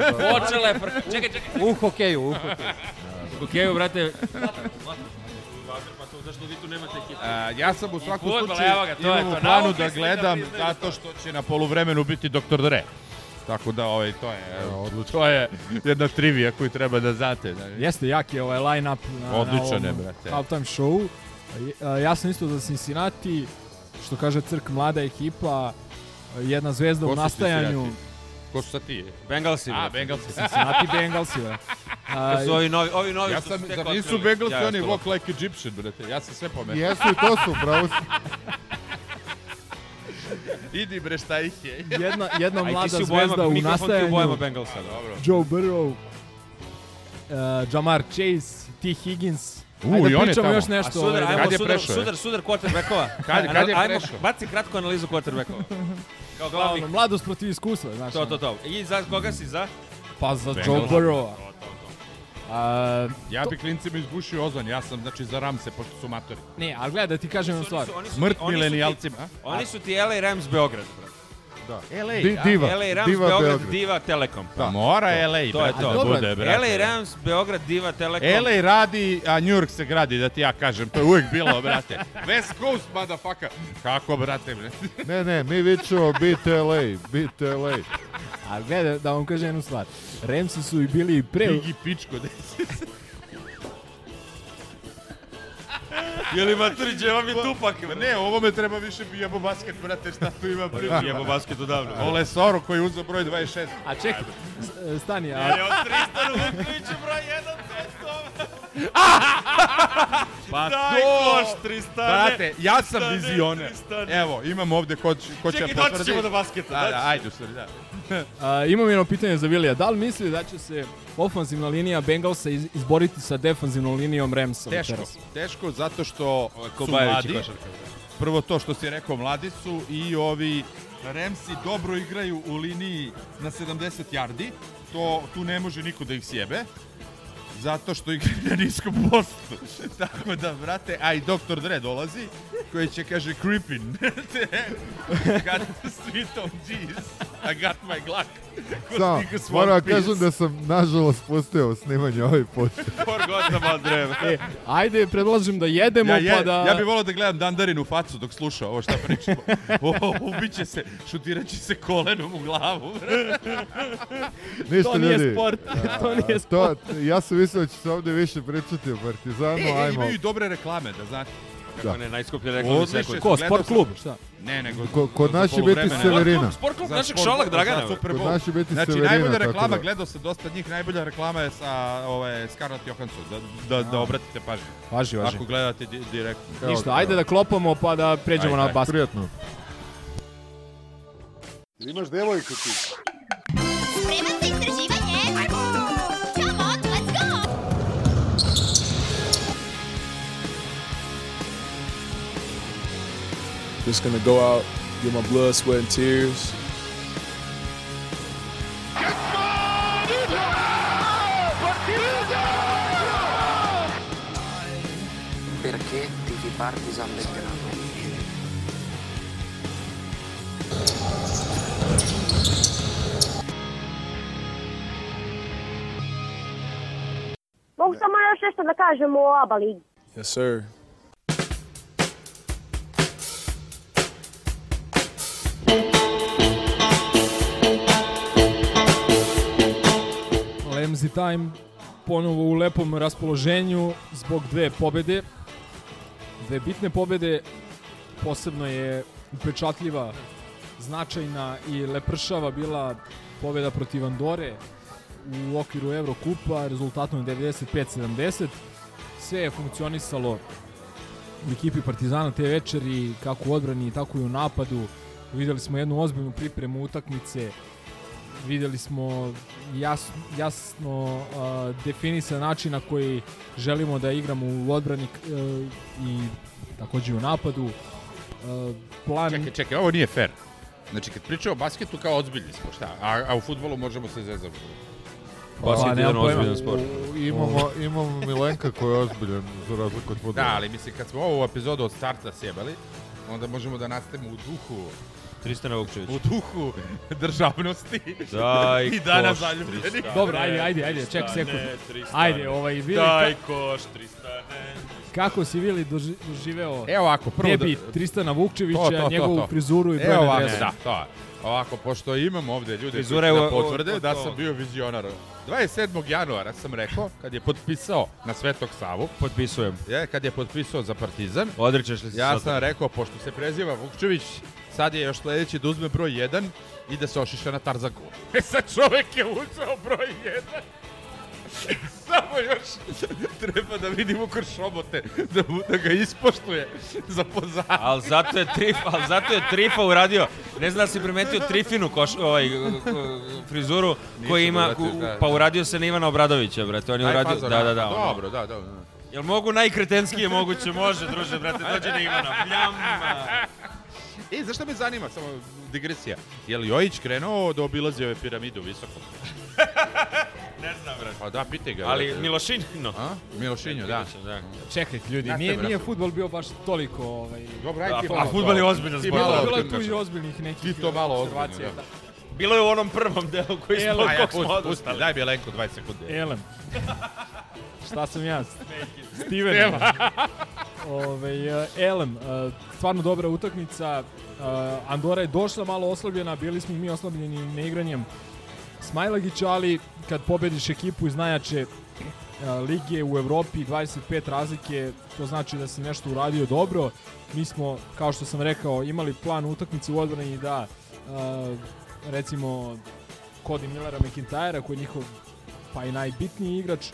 Počele, je... Čekaj, čekaj. U hokeju, u hokeju. U hokeju, brate. Zašto vi tu nemate ekipu? Ja sam u svakom slučaju imam u planu da gledam zato što će na poluvremenu biti Dr. Dre. Tako da ovaj to je da, odlično. To je jedna trivija koju treba da znate. Da. Jeste jaki ovaj lineup na, Odličan na ovom brate. halftime show. Ja sam isto za Cincinnati, što kaže Crk mlada ekipa, jedna zvezda Ko u nastajanju. Ko su sad ti? Bengalsi. A, Bengalsi. Cincinnati Bengalsi, bre. Da. [laughs] To ovi novi, ovi novi ja sam, su tek Nisu Bengalsi, ja, oni walk like Egyptian, brate. Ja sam sve pomenuo. Jesu, i to su, bravo. [laughs] Idi bre šta ih je. [laughs] jedna, jedna mlada zvezda u nastajanju. Bojama Bengalsa. A, da. dobro. Joe Burrow, uh, Jamar Chase, T. Higgins. U, Ajde, i on je tamo. još nešto. A sudar, ajmo, kad je sudar, prešao? Sudar, sudar, quarterbackova. kad, kad je ajmo, prešao? Baci kratku analizu quarterbackova. Kao glavni. Mladost protiv iskustva, znaš. To, to, to. I za koga si, za? Pa za Joe Burrowa. A, ja to... bi klincima izbušio ozon, ja sam znači za Ramse, pošto su matori. Ne, ali gledaj, da ti kažem jednu stvar. Smrt milenijalcima. Oni su ti LA Rams Beograd, brate. Da. LA, da. Di, diva. LA Rams, diva Beograd, Beograd, Diva, Telekom. Pa da. Mora da. LA, to je to. Da Dobra. Bude, brate. LA Rams, Beograd, Diva, Telekom. LA radi, a New York se gradi, da ti ja kažem. To je uvijek bilo, brate. West Coast, motherfucker. Kako, brate, brate? ne, ne, mi vićemo, bit LA, bit LA. A gledaj, da vam kažem jednu stvar. Remsi su i bili pre... Bigi pičko desi. Jeli li mater, mi tupak? Ma ne, ovo me treba više jebo basket, brate, šta tu ima pa prije? Da, jebo basket odavno. Ole Soro koji je uzao broj 26. A ček, stani, a... Je, od Tristan uvek broj 1, 500. [laughs] Pa Daj to! koš, Tristane! Brate, ja sam Tristane, vizioner. Tristane. Evo, imam ovde ko, će- ko će Čekaj, potvrdi. ćemo do basketa. Da, da doći da, ajde, u da. [laughs] A, imam jedno pitanje za Vilija. Da li misli da će se ofanzivna linija Bengalsa iz, izboriti sa defanzivnom linijom Ramsa? Teško, teško zato što su Kobajević mladi. Da. Prvo to što si rekao, mladi su i ovi Remsi dobro igraju u liniji na 70 yardi. To, tu ne može niko da ih sjebe zato što igra na niskom postu. [laughs] Tako da, brate, a i Dr. Dre dolazi, koji će, kaže, creepin. [laughs] Kad svi to džis. I got my Glock. Da, moram kažem da sam nažalost pustio snimanje ovaj put. For [laughs] God about dream. E, ajde, predlažem da jedemo ja, je, pa da... Ja bih volao da gledam Dandarin u facu dok sluša ovo šta pričamo. [laughs] o, ubiće se, šutirat će se kolenom u glavu. [laughs] Ništa, to nije sport. A, to nije sport. To, ja sam mislio da će se ovde više pričati o Partizanu. E, e, ajmo. imaju dobre reklame, da znate. Kako da. ne, najskuplje reklamni sekund. Ko, sport klub? Šta? Ne, nego... Ko, kod nas će biti Severina. Sport klub našeg Šolak Dragana. Kod nas će biti Severina. Znači, najbolja reklama, da. gledao se dosta njih, najbolja reklama je sa ove, Scarlett Johansson, da, da, da, da. obratite pažnju. Važi, važi. Ako gledate direktno. Ništa, ajde da klopamo pa da pređemo na basket. Prijatno. Imaš devojku ti. Spremam za istraživanje. Just gonna go out, get my blood, sweat, and tears. Perché ti di Partisan Belgrado? Bom, Samuel, sexta da Yes, sir. Ramsey Time ponovo u lepom raspoloženju zbog dve pobede. Dve bitne pobede, posebno je upečatljiva, značajna i lepršava bila pobeda protiv Andore u okviru Evrokupa, rezultatom 95-70. Sve je funkcionisalo u ekipi Partizana te večeri, kako u odbrani, tako i u napadu. Videli smo jednu ozbiljnu pripremu utakmice, videli smo jasno, jasno uh, definisan način na koji želimo da igramo u odbrani uh, i takođe u napadu. Uh, plan... Čekaj, čekaj, ovo nije fair. Znači, kad pričamo o basketu, kao ozbiljni smo, šta? A, a u futbolu možemo se zezati. Basket je jedan ozbiljan sport. Imamo, imamo Milenka koji je ozbiljan, za razliku od futbola. Da, ali mislim, kad smo ovu epizodu od starta sjebali, onda možemo da nastavimo u duhu Tristana Vukčević. U duhu državnosti. Da, i, [laughs] I dana zaljubljenih. Dobro, ajde, ajde, ajde, ček sekund. Ajde, ovaj, vidi. Daj koš, Tristane. Kako si Vili doživeo Evo ovako, prvo tebi da, Tristana Vukčevića, to, to, to, njegovu frizuru i e, brojne Evo ovako, da, to. Ovako, pošto imam ovde ljude Frizure, koji da potvrde o, da o, da sam bio vizionar. 27. januara sam rekao, kad je potpisao na Svetog Savu. Potpisujem. Je, kad je potpisao za Partizan. Odričeš li se Ja sam rekao, pošto se preziva Vukčević, Sad je još sledeći da uzme broj 1 i da se ošiša na Tarzanku. [laughs] E sad čovek je uzao broj 1. [laughs] Samo još treba da vidimo kršobote, da, da ga ispoštuje za pozadnje. Al zato je Trifa, al zato je Trifa uradio. Ne znam da si primetio Trifinu koš, ovaj, frizuru koji ima, uradio, da, pa da. uradio se na Ivana Obradovića, brate. On je uradio, da, da, da. da Dobro, da, da. Jel mogu najkretenskije moguće? Može, druže, brate, dođe na Ivana. Pljama. E, zašto me zanima, samo digresija, je li Jojić krenuo da obilazi ove piramide u visokom? [laughs] ne znam, brate. Pa da, pitaj ga. Ali brate. Milošinjino. A? Milošinjo, da. da. Čekajte, ljudi, Znate, nije, nije futbol bio baš toliko... Ovaj... Dobro, ajde da, ti A pa futbol je ozbiljno zbog. Bilo je tu i ozbiljnih nekih... Ti to malo ozbiljno, da. da. Bilo je u onom prvom delu koji smo, Elem. kog smo odustali. Daj Bjelenko 20 sekunde. Elem. [laughs] Šta sam ja? Steven. [laughs] Ove, ovaj, Elem, e, stvarno dobra utakmica. E, Andora je došla malo oslabljena, bili smo mi oslabljeni neigranjem Smajlagića, ali kad pobediš ekipu iz najjače e, lige u Evropi, 25 razlike, to znači da si nešto uradio dobro. Mi smo, kao što sam rekao, imali plan utakmice u odbrani da recimo Cody Millera McIntyra koji je njihov pa i najbitniji igrač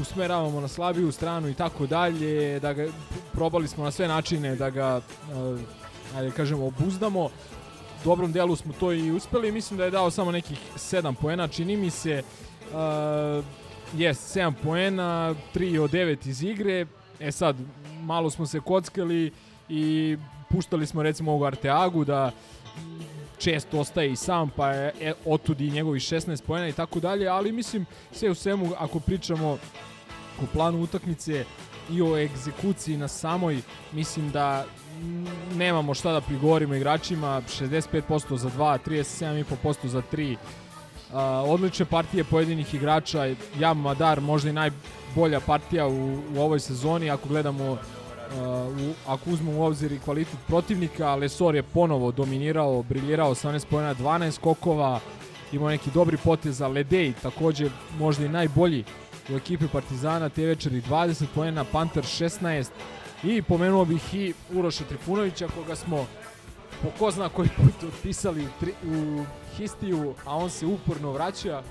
usmeravamo na slabiju stranu i tako dalje, da ga probali smo na sve načine da ga e, ajde da kažemo obuzdamo. Dobrom delu smo to i uspeli, mislim da je dao samo nekih 7 poena, čini mi se. E, Jes, 7 poena, 3 od 9 iz igre. E sad, malo smo se kockali i puštali smo recimo ovog Arteagu da često ostaje i sam, pa je e, otud i njegovi 16 pojena i tako dalje, ali mislim, sve u svemu, ako pričamo o planu utakmice i o egzekuciji na samoj, mislim da nemamo šta da prigovorimo igračima, 65% za 2, 37,5% za 3, Uh, odlične partije pojedinih igrača, Jam Madar možda i najbolja partija u, u ovoj sezoni ako gledamo Uh, u, ako uzmemo u obzir i kvalitet protivnika, Lesor je ponovo dominirao, briljirao 18 pojena, 12 skokova, imao neki dobri potez za Ledej, takođe možda i najbolji u ekipi Partizana te večeri 20 pojena, Panter 16 i pomenuo bih i Uroša Trifunovića koga smo po ko zna koji put otpisali u, tri, u Histiju, a on se uporno vraća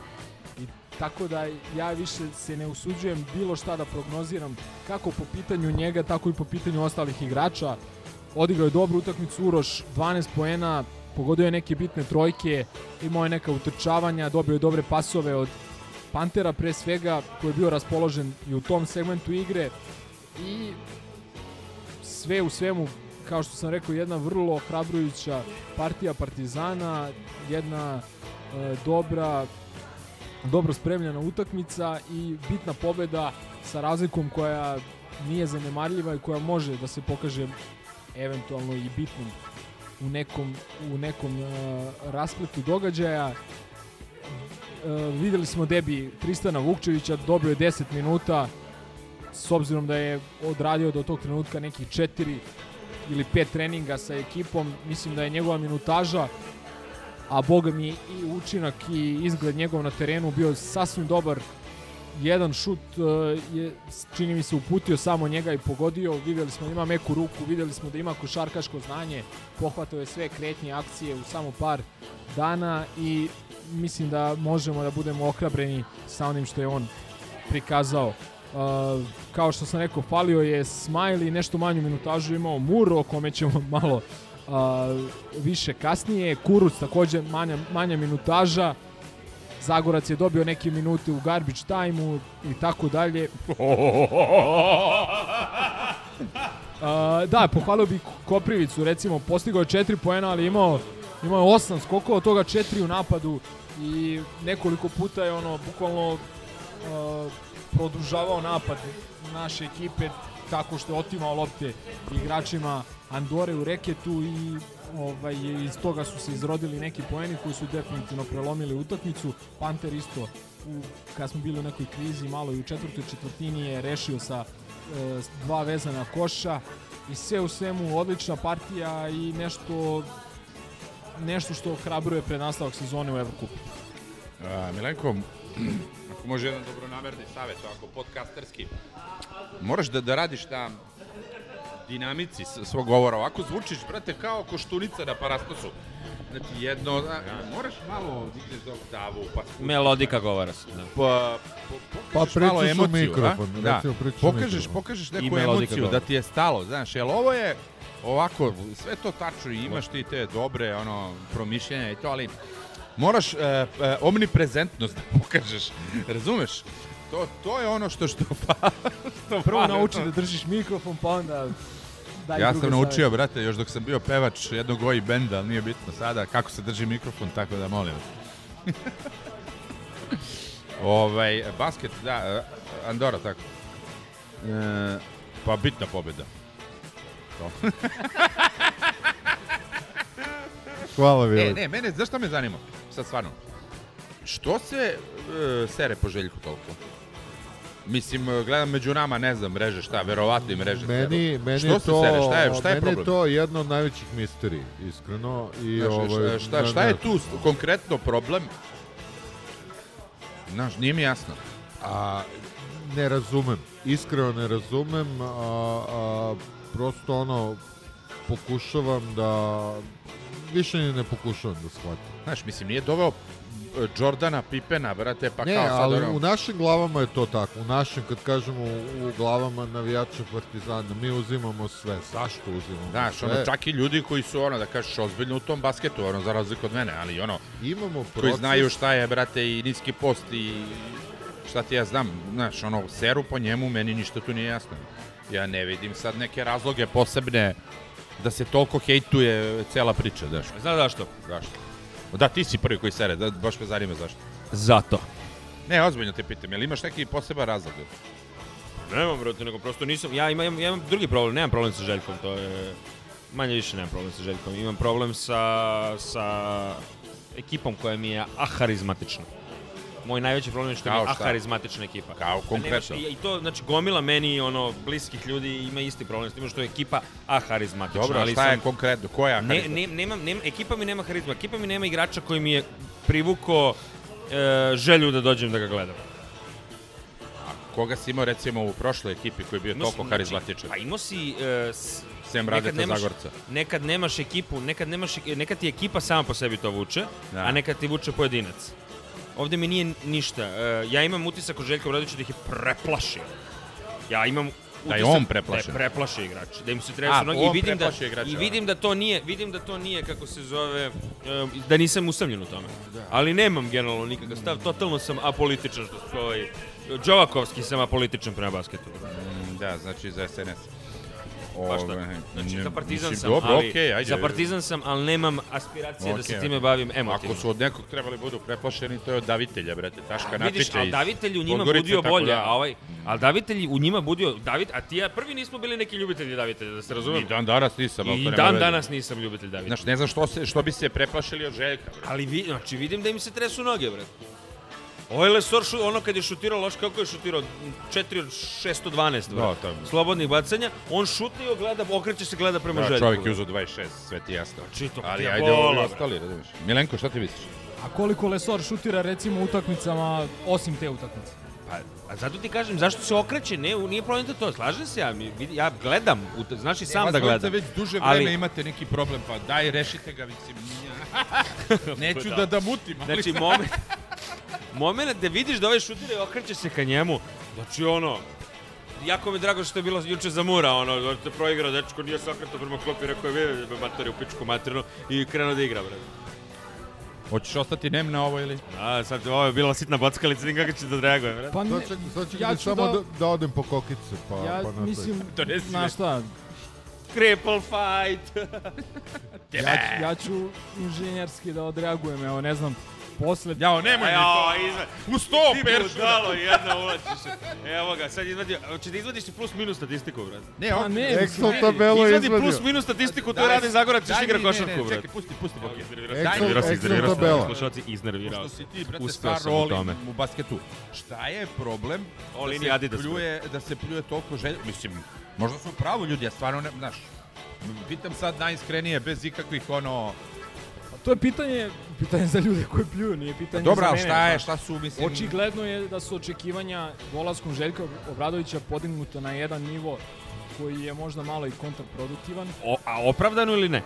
tako da ja više se ne usuđujem bilo šta da prognoziram kako po pitanju njega, tako i po pitanju ostalih igrača. Odigrao je dobru utakmicu Uroš, 12 poena, pogodio je neke bitne trojke, imao je neka utrčavanja, dobio je dobre pasove od Pantera pre svega, koji je bio raspoložen i u tom segmentu igre i sve u svemu kao što sam rekao, jedna vrlo hrabrujuća partija Partizana, jedna e, dobra dobro spremljena utakmica i bitna pobeda sa razlikom koja nije zanemarljiva i koja može da se pokaže eventualno i bitnom u nekom, u nekom uh, raspletu događaja. Uh, videli smo debi Tristana Vukčevića, dobio je 10 minuta, s obzirom da je odradio do tog trenutka nekih 4 ili 5 treninga sa ekipom, mislim da je njegova minutaža a boga mi i učinak i izgled njegov na terenu bio sasvim dobar. Jedan šut e, je, čini mi se, uputio samo njega i pogodio. videli smo da ima meku ruku, videli smo da ima košarkaško znanje, pohvatao je sve kretnje akcije u samo par dana i mislim da možemo da budemo ohrabreni sa onim što je on prikazao. Uh, kao što sam rekao, falio je Smiley, nešto manju minutažu imao Muro, o kome ćemo [laughs] malo više kasnije. Kuruc takođe manja, manja minutaža. Zagorac je dobio neke minute u garbage time-u i tako dalje. Uh, da, pohvalio bih Koprivicu, recimo, postigao je 4 poena, ali imao, imao je 8 skokova, toga 4 u napadu i nekoliko puta je ono, bukvalno uh, produžavao napad naše ekipe tako što je otimao lopte igračima Andore u reketu i ovaj, iz toga su se izrodili neki poeni koji su definitivno prelomili utakmicu. Panter isto, u, kad smo bili u nekoj krizi, malo i u četvrtoj četvrtini je rešio sa e, dva vezana koša i sve u svemu odlična partija i nešto nešto što hrabruje pred nastavak sezone u Evrokupu. Milenko, [clears throat] ako može jedan dobronamerni savjet, ako podcasterski, moraš da, da radiš na dinamici svog govora. Ovako zvučiš, brate, kao koštunica na parastosu. Znači, jedno... A, moraš malo digneš do oktavu, pa... Spustiš, Melodika govora se, da. Pa, po, pa malo emociju, mikrofon, da? recimo da. pokažeš, mikrofon. pokažeš neku emociju, govora. da ti je stalo, znaš, jel ovo je ovako, sve to tačno i imaš ti te dobre, ono, promišljenja i to, ali moraš e, e, omniprezentnost da [laughs] pokažeš, razumeš? To, to je ono što što pa, što Prvo pa, nauči da držiš mikrofon, pa onda daj Ja sam naučio, savjet. brate, još dok sam bio pevač jednog oi benda, ali nije bitno sada, kako se drži mikrofon, tako da molim [laughs] ovaj, basket, da, eh, Andora, tako. E, pa bitna pobjeda. To. [laughs] Hvala Vili. E, ne, mene, zašto me zanima? Sad stvarno. Što se e, sere po željku toliko? Mislim, gledam među nama, ne znam, reže šta, verovatno im reže meni, meni Što se sere, šta je, šta je meni problem? je to jedno od najvećih misterija, iskreno. I Znaš, ovaj, šta, šta, šta je tu konkretno problem? Znaš, nije mi jasno. A, ne razumem, iskreno ne razumem, a, a, prosto ono, pokušavam da, više ne pokušavam da shvatim. Znaš, mislim, nije doveo Jordana Pipena, brate, pa ne, kao sad... ali ono... u našim glavama je to tako. U našim, kad kažemo u glavama navijača Partizana, mi uzimamo sve. Zašto uzimamo Znaš, sve? ono, čak i ljudi koji su, ono, da kažeš, ozbiljno u tom basketu, ono, za razliku od mene, ali, ono, Imamo proces... koji znaju šta je, brate, i niski post i šta ti ja znam, znaš, ono, seru po njemu, meni ništa tu nije jasno. Ja ne vidim sad neke razloge posebne da se toliko hejtuje cela priča, znaš. Znaš zašto? Zašto? Da, ti si prvi koji sere, da, baš me zanima zašto. Zato. Ne, ozbiljno te pitam, jel imaš neki poseban razlog? Nemam, brate, nego prosto nisam, ja imam, ja imam drugi problem, nemam problem sa Željkom, to je... Manje više nemam problem sa Željkom, imam problem sa, sa ekipom koja mi je aharizmatična. Moj najveći problem je što kao mi je harizmatična ekipa. Kao da konkretno. I, to, znači, gomila meni ono, bliskih ljudi ima isti problem s tim što je ekipa aharizmatična. Dobro, ali šta sam, je konkretno? Koja ne, ne, nemam, nemam, ekipa mi nema harizma. Ekipa mi nema igrača koji mi je privuko e, želju da dođem da ga gledam A koga si imao recimo u prošloj ekipi koji je bio toliko harizmatičan? Pa imao si... Uh, s, Sem Radeta nemaš, Zagorca. Nekad nemaš ekipu, nekad, nemaš, nekad ti ekipa sama po sebi to vuče, da. a nekad ti vuče pojedinac ovde mi nije ništa. E, ja imam utisak od Željka Obradovića da ih je preplašio. Ja imam da je on preplašen. Da je preplašio igrač. Da im se treba noge i vidim da igrača, i da. vidim da to nije, vidim da to nije kako se zove da nisam usamljen u tome. Da. Ali nemam generalno nikakav stav, totalno sam apolitičan što ovaj Đovakovski sam apolitičan prema basketu. Mm, da, znači za SNS. Baš pa to. Znači, za partizan mislim, sam, dobro, ali, okay, ajde. za partizan sam, ali nemam aspiracije okay. da se time bavim emotivno. Ako su od nekog trebali budu preplašeni, to je od davitelja, brate. Taška napiče Vidiš, ali davitelj u njima budio bolje, da. a ovaj, ali davitelj u njima budio, David, a ti ja prvi nismo bili neki ljubitelji davitelja, da se razumemo. I dan danas nisam. I dan danas nisam ljubitelj davitelja. Znači, ne znam što, se, što bi se preplašili od Željka, Ali vi, znači, vidim da im se tresu noge, brate. Oilesor, šu, ono kad je šutirao loš, kako je šutirao? 4 od 612 no, tam... slobodnih bacanja. On šutio, gleda, okreće se, gleda prema da, željku. Čovjek je uzao 26, sve ti jasno. Znači, pa to pa Ali ajde ovo ostali, razumiješ. Milenko, šta ti misliš? A koliko Lesor šutira recimo u utakmicama osim te utakmice? Pa, a zato ti kažem, zašto se okreće? Ne, nije problem da to, slažem se ja, ja gledam, znaš i sam ne, da gledam. Znate, već duže vreme ali... imate neki problem, pa daj, rešite ga, mislim, [laughs] [laughs] neću da da mutim. Ali... Znači, moment, [laughs] moment gde vidiš da ovaj šutira i okreće se ka njemu, znači ono, jako mi je drago što je bilo juče za Mura, ono, da te proigrao, dečko nije se okretao prema klopi, rekao je, vidi, matori u pičku maternu i krenuo da igra, bre. Hoćeš ostati nem na ovo ili? A, sad ovo je bila sitna bockalica, nikako će da reagujem, bre. Pa ne, sad će, sad će ja da ću samo da-, da... da... odem po kokice, pa, ja, pa nastavim. Mislim, [laughs] to ne na šta, Cripple fight! [laughs] ja, ću, ja ću inženjerski da odreagujem, evo ne znam, posle... Jao, nemoj Jao, to. U sto peršu. Dalo, jedna ulači se. Evo ga, sad izvadi. Hoće da izvadiš plus minus statistiku, brate. Ne, pa on ne. Excel tabelo izvadio. Izvadi plus minus statistiku, to je Radan Zagorac, ćeš igra košarku, brate. Čekaj, pusti, pusti, Boki. Iznervirao se, iznervirao se, slušalci, iznervirao se. Uspeo sam u tome. U basketu. Šta je problem da se pljuje, da se pljuje toliko želje? Mislim, možda su pravo ljudi, ja stvarno ne, znaš, pitam sad najiskrenije, bez ikakvih ono, To je pitanje, pitanje za ljude koji pljuju, nije pitanje pa Dobra, za mene. Dobra, šta je, šta su, mislim... Očigledno je da su očekivanja dolaskom Željka Obradovića podignuta na jedan nivo koji je možda malo i kontraproduktivan. O, a opravdano ili ne?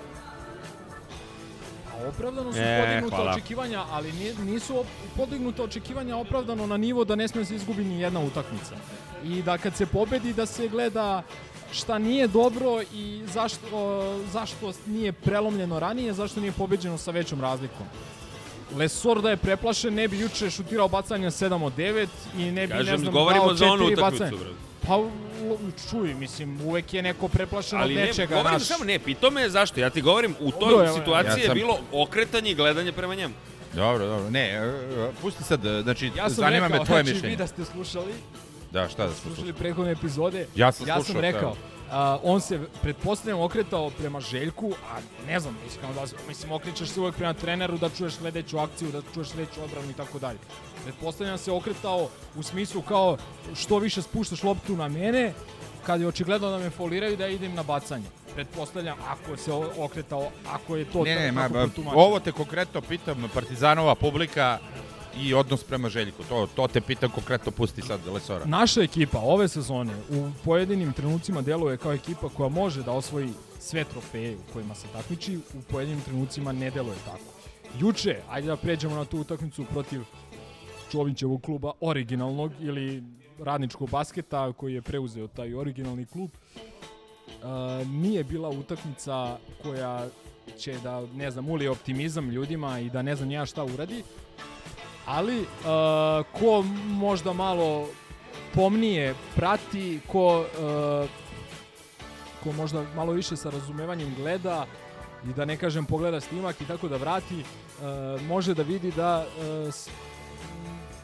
A opravdano su e, podignuta hvala. očekivanja, ali nisu podignuta očekivanja opravdano na nivo da ne sme se izgubi ni jedna utakmica. I da kad se pobedi da se gleda šta nije dobro i zašto, zašto nije prelomljeno ranije, zašto nije pobeđeno sa većom razlikom. Lesor da je preplašen, ne bi juče šutirao bacanja 7 od 9 i ne bi, Kažem, ne znam, dao 4 bacanja. Pa čuj, mislim, uvek je neko preplašen Ali od nečega. Ali ne, govorim naš... samo, ne, pitao me zašto, ja ti govorim, u toj dobro, situaciji ja sam... je bilo okretanje i gledanje prema njemu. Dobro, dobro, ne, e, e, pusti sad, e, znači, ja zanima rekao, me tvoje mišljenje. Ja sam rekao, znači vi da ste slušali, Da, šta da smo slušali? prethodne epizode. Ja sam, ja sam rekao, a, on se pretpostavljam okretao prema Željku, a ne znam, iskreno da mislim okrećeš se uvek prema treneru da čuješ sledeću akciju, da čuješ sledeću odbranu i tako dalje. Pretpostavljam se okretao u smislu kao što više spuštaš loptu na mene, kad je očigledno da me foliraju da idem na bacanje. Pretpostavljam ako se okretao, ako je to ne, tako, ne, ma, ovo te konkretno pitam Partizanova publika i odnos prema Željku. To, to te pitam konkretno, pusti sad Lesora. Naša ekipa ove sezone u pojedinim trenucima deluje kao ekipa koja može da osvoji sve trofeje u kojima se takmiči, u pojedinim trenucima ne deluje tako. Juče, ajde da pređemo na tu utakmicu protiv Čovićevog kluba originalnog ili radničkog basketa koji je preuzeo taj originalni klub. Uh, nije bila utakmica koja će da, ne znam, uli optimizam ljudima i da ne znam ja šta uradi, ali uh, ko možda malo pomnije prati, ko, uh, ko možda malo više sa razumevanjem gleda i da ne kažem pogleda snimak i tako da vrati, uh, može da vidi da uh,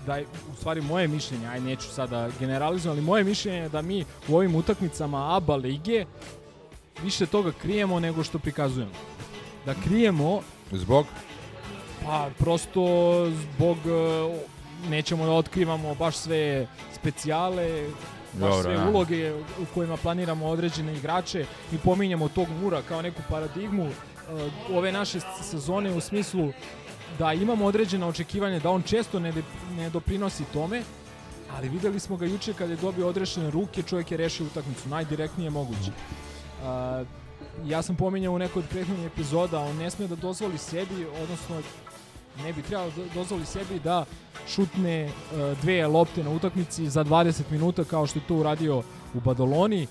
da je, u stvari moje mišljenje, aj neću sada generalizovati, ali moje mišljenje je da mi u ovim utakmicama ABA lige više toga krijemo nego što prikazujemo. Da krijemo... Zbog? Pa prosto zbog e, nećemo da otkrivamo baš sve specijale, baš Dobro, sve da. uloge u kojima planiramo određene igrače i pominjamo tog mura kao neku paradigmu e, ove naše sezone u smislu da imamo određena očekivanja da on često ne, ne doprinosi tome, ali videli smo ga juče kad je dobio odrešene ruke, čovjek je rešio utakmicu, najdirektnije moguće. E, ja sam pominjao u nekoj od prethodnih epizoda, on ne sme da dozvoli sebi, odnosno ne bi trebalo dozvoli sebi da šutne e, dve lopte na utakmici za 20 minuta kao što je to uradio u Badoloni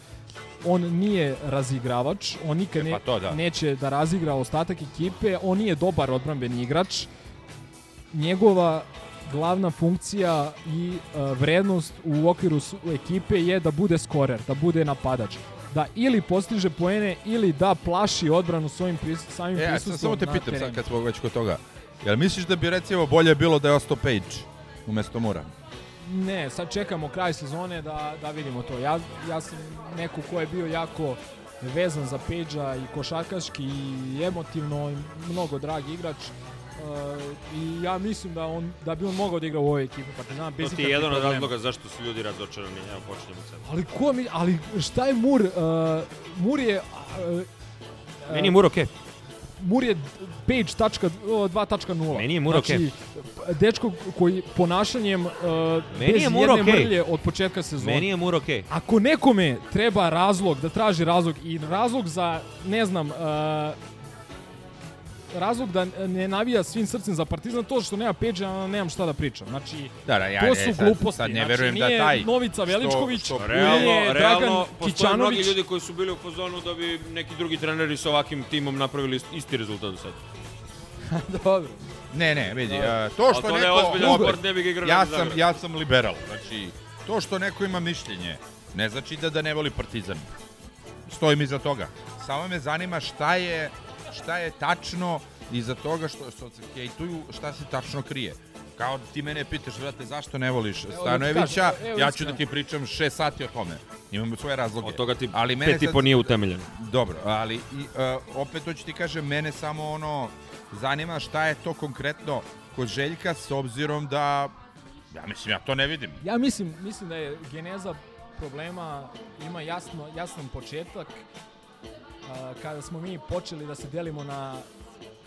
on nije razigravač, on nikad e, ne, pa to, da. neće da razigra ostatak ekipe, on nije dobar odbranbeni igrač. Njegova glavna funkcija i e, vrednost u okviru ekipe je da bude skorer, da bude napadač. Da ili postiže poene ili da plaši odbranu svojim pris, samim e, prisustvom ja, sam samo te pitam, sad kad smo već kod toga, Jel misliš da bi recimo bolje bilo da je ostao Page umesto Mura? Ne, sad čekamo kraj sezone da, da vidimo to. Ja, ja sam neko ko je bio jako vezan za Peđa i košarkaški i emotivno i mnogo drag igrač. Uh, i ja mislim da on da bi on mogao da igra u ovoj ekipi pa znam bez To ti je jedan od razloga zašto su ljudi razočarani, evo počinjemo sad. Ali ko mi, ali šta je Mur? Uh, Mur je uh, Meni je Mur okej. Okay. Mur je page tačka, 2.0. Meni je Mur znači, okay. Dečko koji ponašanjem uh, Meni bez je Mur jedne okay. mrlje od početka sezona. Meni je Mur okay. Ako nekome treba razlog, da traži razlog i razlog za, ne znam, uh, razlog da ne navija svim srcem za Partizan to što nema Peđa, nemam šta da pričam. Znači, da, da, ja, to su ne, sad, gluposti. Sad ne znači, verujem znači, da taj... Novica Veličković, što, što, realno, nije realno, Dragan mnogi ljudi koji su bili u pozonu da bi neki drugi treneri sa ovakvim timom napravili isti rezultat do sada. [laughs] Dobro. Ne, ne, vidi, a, to što to neko... Ne opet, ne bih ja, sam, ja sam liberal, znači, to što neko ima mišljenje, ne znači da da ne voli Partizan. Stojim iza toga. Samo me zanima šta je šta je tačno iza toga što se hejtuju, šta se tačno krije kao ti mene pitaš, vrate, zašto ne voliš da Stanojevića, evo, ja ću da ti pričam 6 sati o tome. Imam svoje razloge. Od toga ti ali mene pet i po nije utemeljen. Dobro, ali i, uh, opet hoću ti kažem, mene samo ono zanima šta je to konkretno kod Željka s obzirom da ja mislim, ja to ne vidim. Ja mislim, mislim da je geneza problema ima jasno, jasan početak kada smo mi počeli da se delimo na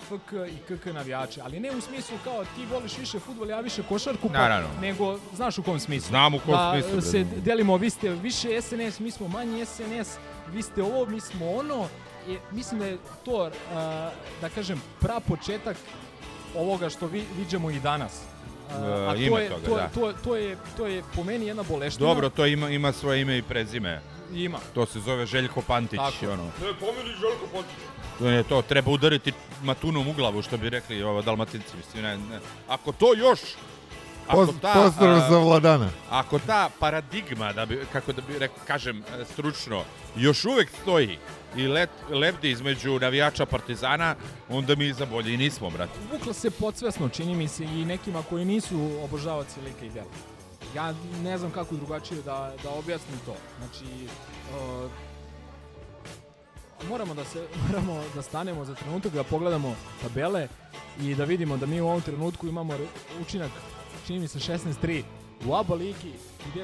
FK i KK navijače, ali ne u smislu kao ti voliš više futbol, ja više košarku, pa Naravno. nego znaš u kom smislu. Znam u kom da, smislu. Da se delimo, vi ste više SNS, mi smo manji SNS, vi ste ovo, mi smo ono. I mislim da je to, a, da kažem, pra početak ovoga što vi, viđemo i danas. A, da, a to, je, toga, to, da. to, to, je, to je po meni jedna boleština. Dobro, to ima, ima svoje ime i prezime Ima. To se zove Željko Pantić. Tako. Ono. Ne, pomeni Željko Pantić. To Ne, to treba udariti matunom u glavu, što bi rekli ovo, dalmatinci. Mislim, ne, ne. Ako to još Ako ta, Pozdrav za vladana. Ako ta paradigma, da bi, kako da bi rekao, kažem e, stručno, još uvek stoji i let, lebdi između navijača Partizana, onda mi za bolje i nismo, brate. Vukla se podsvesno, čini mi se, i nekima koji nisu obožavaci lika i dela ja ne znam kako drugačije da, da objasnim to. Znači, uh, moramo da se [laughs] moramo da stanemo za trenutak da pogledamo tabele i da vidimo da mi u ovom trenutku imamo učinak čini mi se 16-3 u ABA ligi i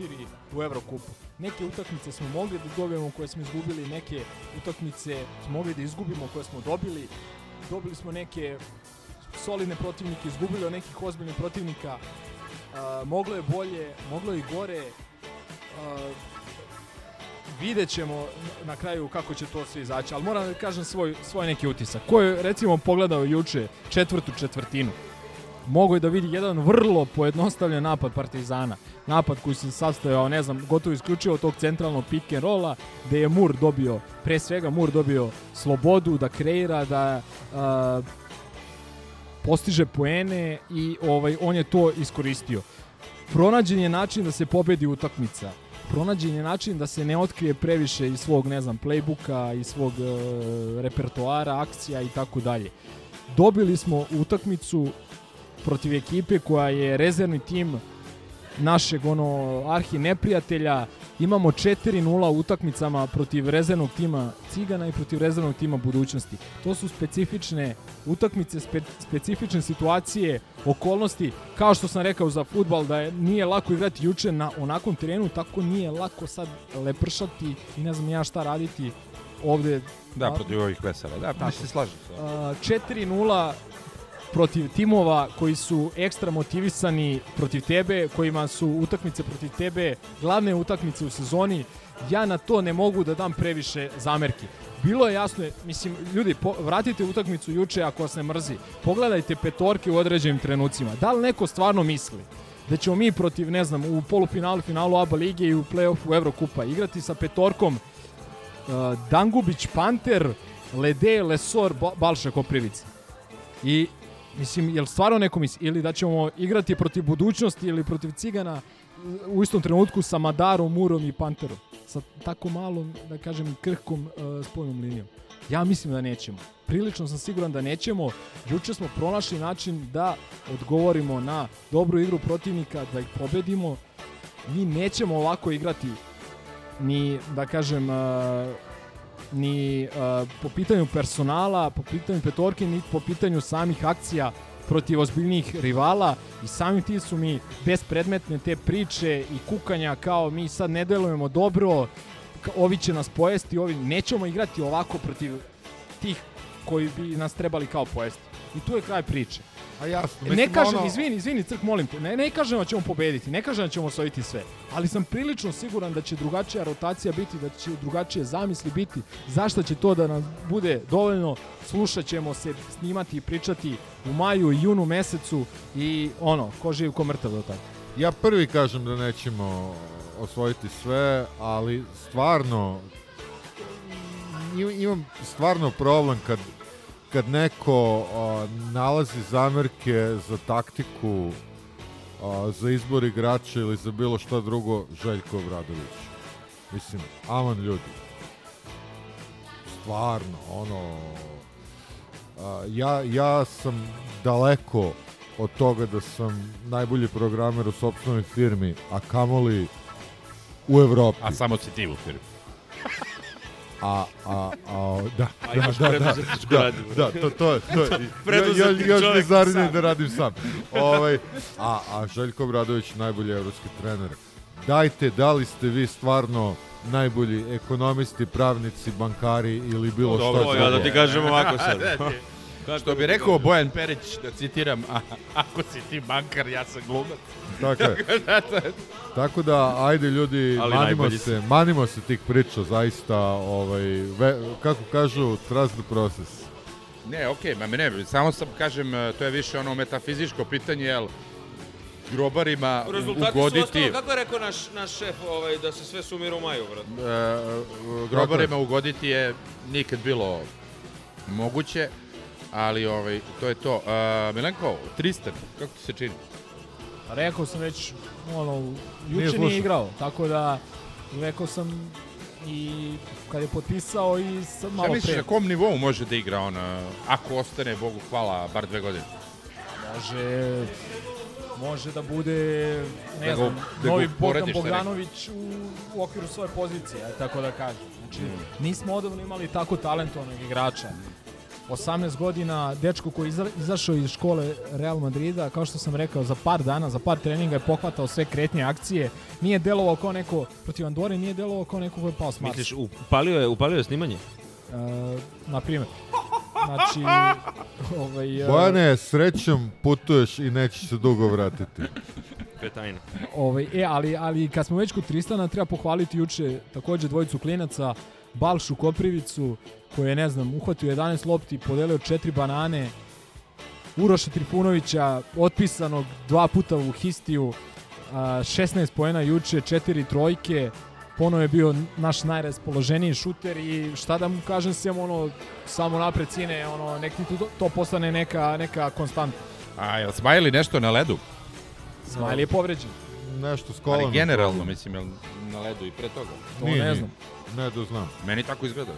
9-4 u Evrokupu. Neke utakmice smo mogli da dobijemo koje smo izgubili, neke utakmice smo mogli da izgubimo koje smo dobili. Dobili smo neke solidne protivnike, izgubili od nekih ozbiljnih protivnika moglo je bolje, moglo je gore. Uh, vidjet ćemo na kraju kako će to sve izaći, ali moram da kažem svoj, svoj neki utisak. Ko je recimo pogledao juče četvrtu četvrtinu, mogo je da vidi jedan vrlo pojednostavljen napad Partizana. Napad koji se sastojao, ne znam, gotovo isključivo tog centralnog pick and rolla, gde je Mur dobio, pre svega Mur dobio slobodu da kreira, da uh, postiže poene i ovaj on je to iskoristio. Pronađen je način da se pobedi utakmica. Pronađen je način da se ne otkrije previše iz svog, ne znam, playbooka, iz svog e, repertoara, akcija i tako dalje. Dobili smo utakmicu protiv ekipe koja je rezervni tim našeg ono arhi neprijatelja. Imamo 4-0 u utakmicama protiv rezervnog tima Cigana i protiv rezervnog tima budućnosti. To su specifične utakmice, spe, specifične situacije, okolnosti. Kao što sam rekao za futbal da je, nije lako igrati juče na onakom terenu, tako nije lako sad lepršati i ne znam ja šta raditi ovde. Da, protiv ovih vesela, da, mi se slažem. 4-0 protiv timova koji su ekstra motivisani protiv tebe, kojima su utakmice protiv tebe glavne utakmice u sezoni, ja na to ne mogu da dam previše zamerki. Bilo je jasno, mislim, ljudi, po, vratite utakmicu juče ako vas ne mrzi. Pogledajte petorke u određenim trenucima. Da li neko stvarno misli da ćemo mi protiv, ne znam, u polufinalu, finalu ABA lige i u play-offu Evrokupa igrati sa petorkom uh, Dangubić, Panter, Lede, Lesor, ba Balša Koprivica. I Mislim, jel stvarno neko misli? Ili da ćemo igrati protiv budućnosti ili protiv cigana u istom trenutku sa Madarom, Murom i Panterom? Sa tako malom, da kažem, krhkom uh, e, spojnom linijom. Ja mislim da nećemo. Prilično sam siguran da nećemo. Juče smo pronašli način da odgovorimo na dobru igru protivnika, da ih pobedimo. Mi nećemo ovako igrati ni, da kažem, uh, ni uh, po pitanju personala, po pitanju petorke, ni po pitanju samih akcija protiv ozbiljnih rivala i samim ti su mi bespredmetne te priče i kukanja kao mi sad ne delujemo dobro, ovi će nas pojesti, ovi nećemo igrati ovako protiv tih koji bi nas trebali kao pojesti. I tu je kraj priče. A jasno. Mislim, ne kažem, ono... izvini, izvini, crk, molim te. Ne, ne kažem da ćemo pobediti, ne kažem da ćemo osvojiti sve. Ali sam prilično siguran da će drugačija rotacija biti, da će drugačije zamisli biti. Zašto će to da nam bude dovoljno? Slušat ćemo se, snimati i pričati u maju i junu mesecu i ono, ko živ, ko mrtav do tada. Ja prvi kažem da nećemo osvojiti sve, ali stvarno imam stvarno problem kad kad neko a, nalazi zamerke za taktiku, a, za izbor igrača ili za bilo šta drugo, Željko Obradović. Mislim, aman ljudi. Stvarno, ono... A, ja, ja sam daleko od toga da sam najbolji programer u sobstvenoj firmi, a kamoli u Evropi. A samo si ti u firmi a, a, a, da, a da, da, da, da, da, to, to, je, to je, [laughs] ja, ja, još ne zarinje da radim sam. Ovaj, a, a Željko Bradović najbolji evropski trener. Dajte, da li ste vi stvarno najbolji ekonomisti, pravnici, bankari ili bilo no, što drugo? Dobro, ja da ti kažem ovako sad. [laughs] Da Što bi rekao Bojan Perić, da citiram, a, ako si ti bankar, ja sam glumac. Tako je. [laughs] Da, Tako da, ajde ljudi, Ali manimo se, se, manimo se tih priča, zaista, ovaj, ve, kako kažu, trust the process. Ne, okej, okay, ma ne, samo sam, kažem, eh, to je više ono metafizičko pitanje, jel, grobarima Rezultati ugoditi... Rezultati kako je rekao naš, naš šef, ovaj, da se sve sumira u maju, brate? E, eh, eh, grobarima ugoditi je nikad bilo moguće, ali ovaj, to je to. Uh, Milenko, Tristan, kako ti se čini? Pa rekao sam već, ono, juče nije, igrao, tako da rekao sam i kad je potpisao i sad malo pre. Šta misliš, na kom nivou može da igra on, ako ostane, Bogu hvala, bar dve godine? Može, može da bude, ne da znam, da novi Bogdan da Bogdanović u, u okviru svoje pozicije, e, tako da kažem. Znači, mm. nismo odavno imali tako talentovanog igrača. 18 godina, dečko koji je izašao iz škole Real Madrida, kao što sam rekao, za par dana, za par treninga je pohvatao sve kretnje akcije. Nije delovao kao neko, protiv Andore nije delovao kao neko koji je pao s Marsa. Misliš, upalio je, upalio je snimanje? E, na primjer. Znači, [laughs] ovaj... Uh, e, Bojane, srećom putuješ i nećeš se dugo vratiti. Petajna. Ovaj, e, ali, ali kad smo već kod Tristana, treba pohvaliti juče takođe dvojicu klinaca, Balšu Koprivicu koji je, ne znam, uhvatio 11 lopti, podelio četiri banane, Uroša Trifunovića, otpisanog dva puta u Histiju, 16 poena juče, četiri trojke, ponovo je bio naš najraspoloženiji šuter i šta da mu kažem sem ono samo napred sine ono nek to, to postane neka neka konstanta. A jel Smiley nešto na ledu? Smiley je povređen. Nešto s Ali generalno mislim jel na ledu i pre toga. To nije, ne znam. Nije. Ne da znam. Meni tako izgleda.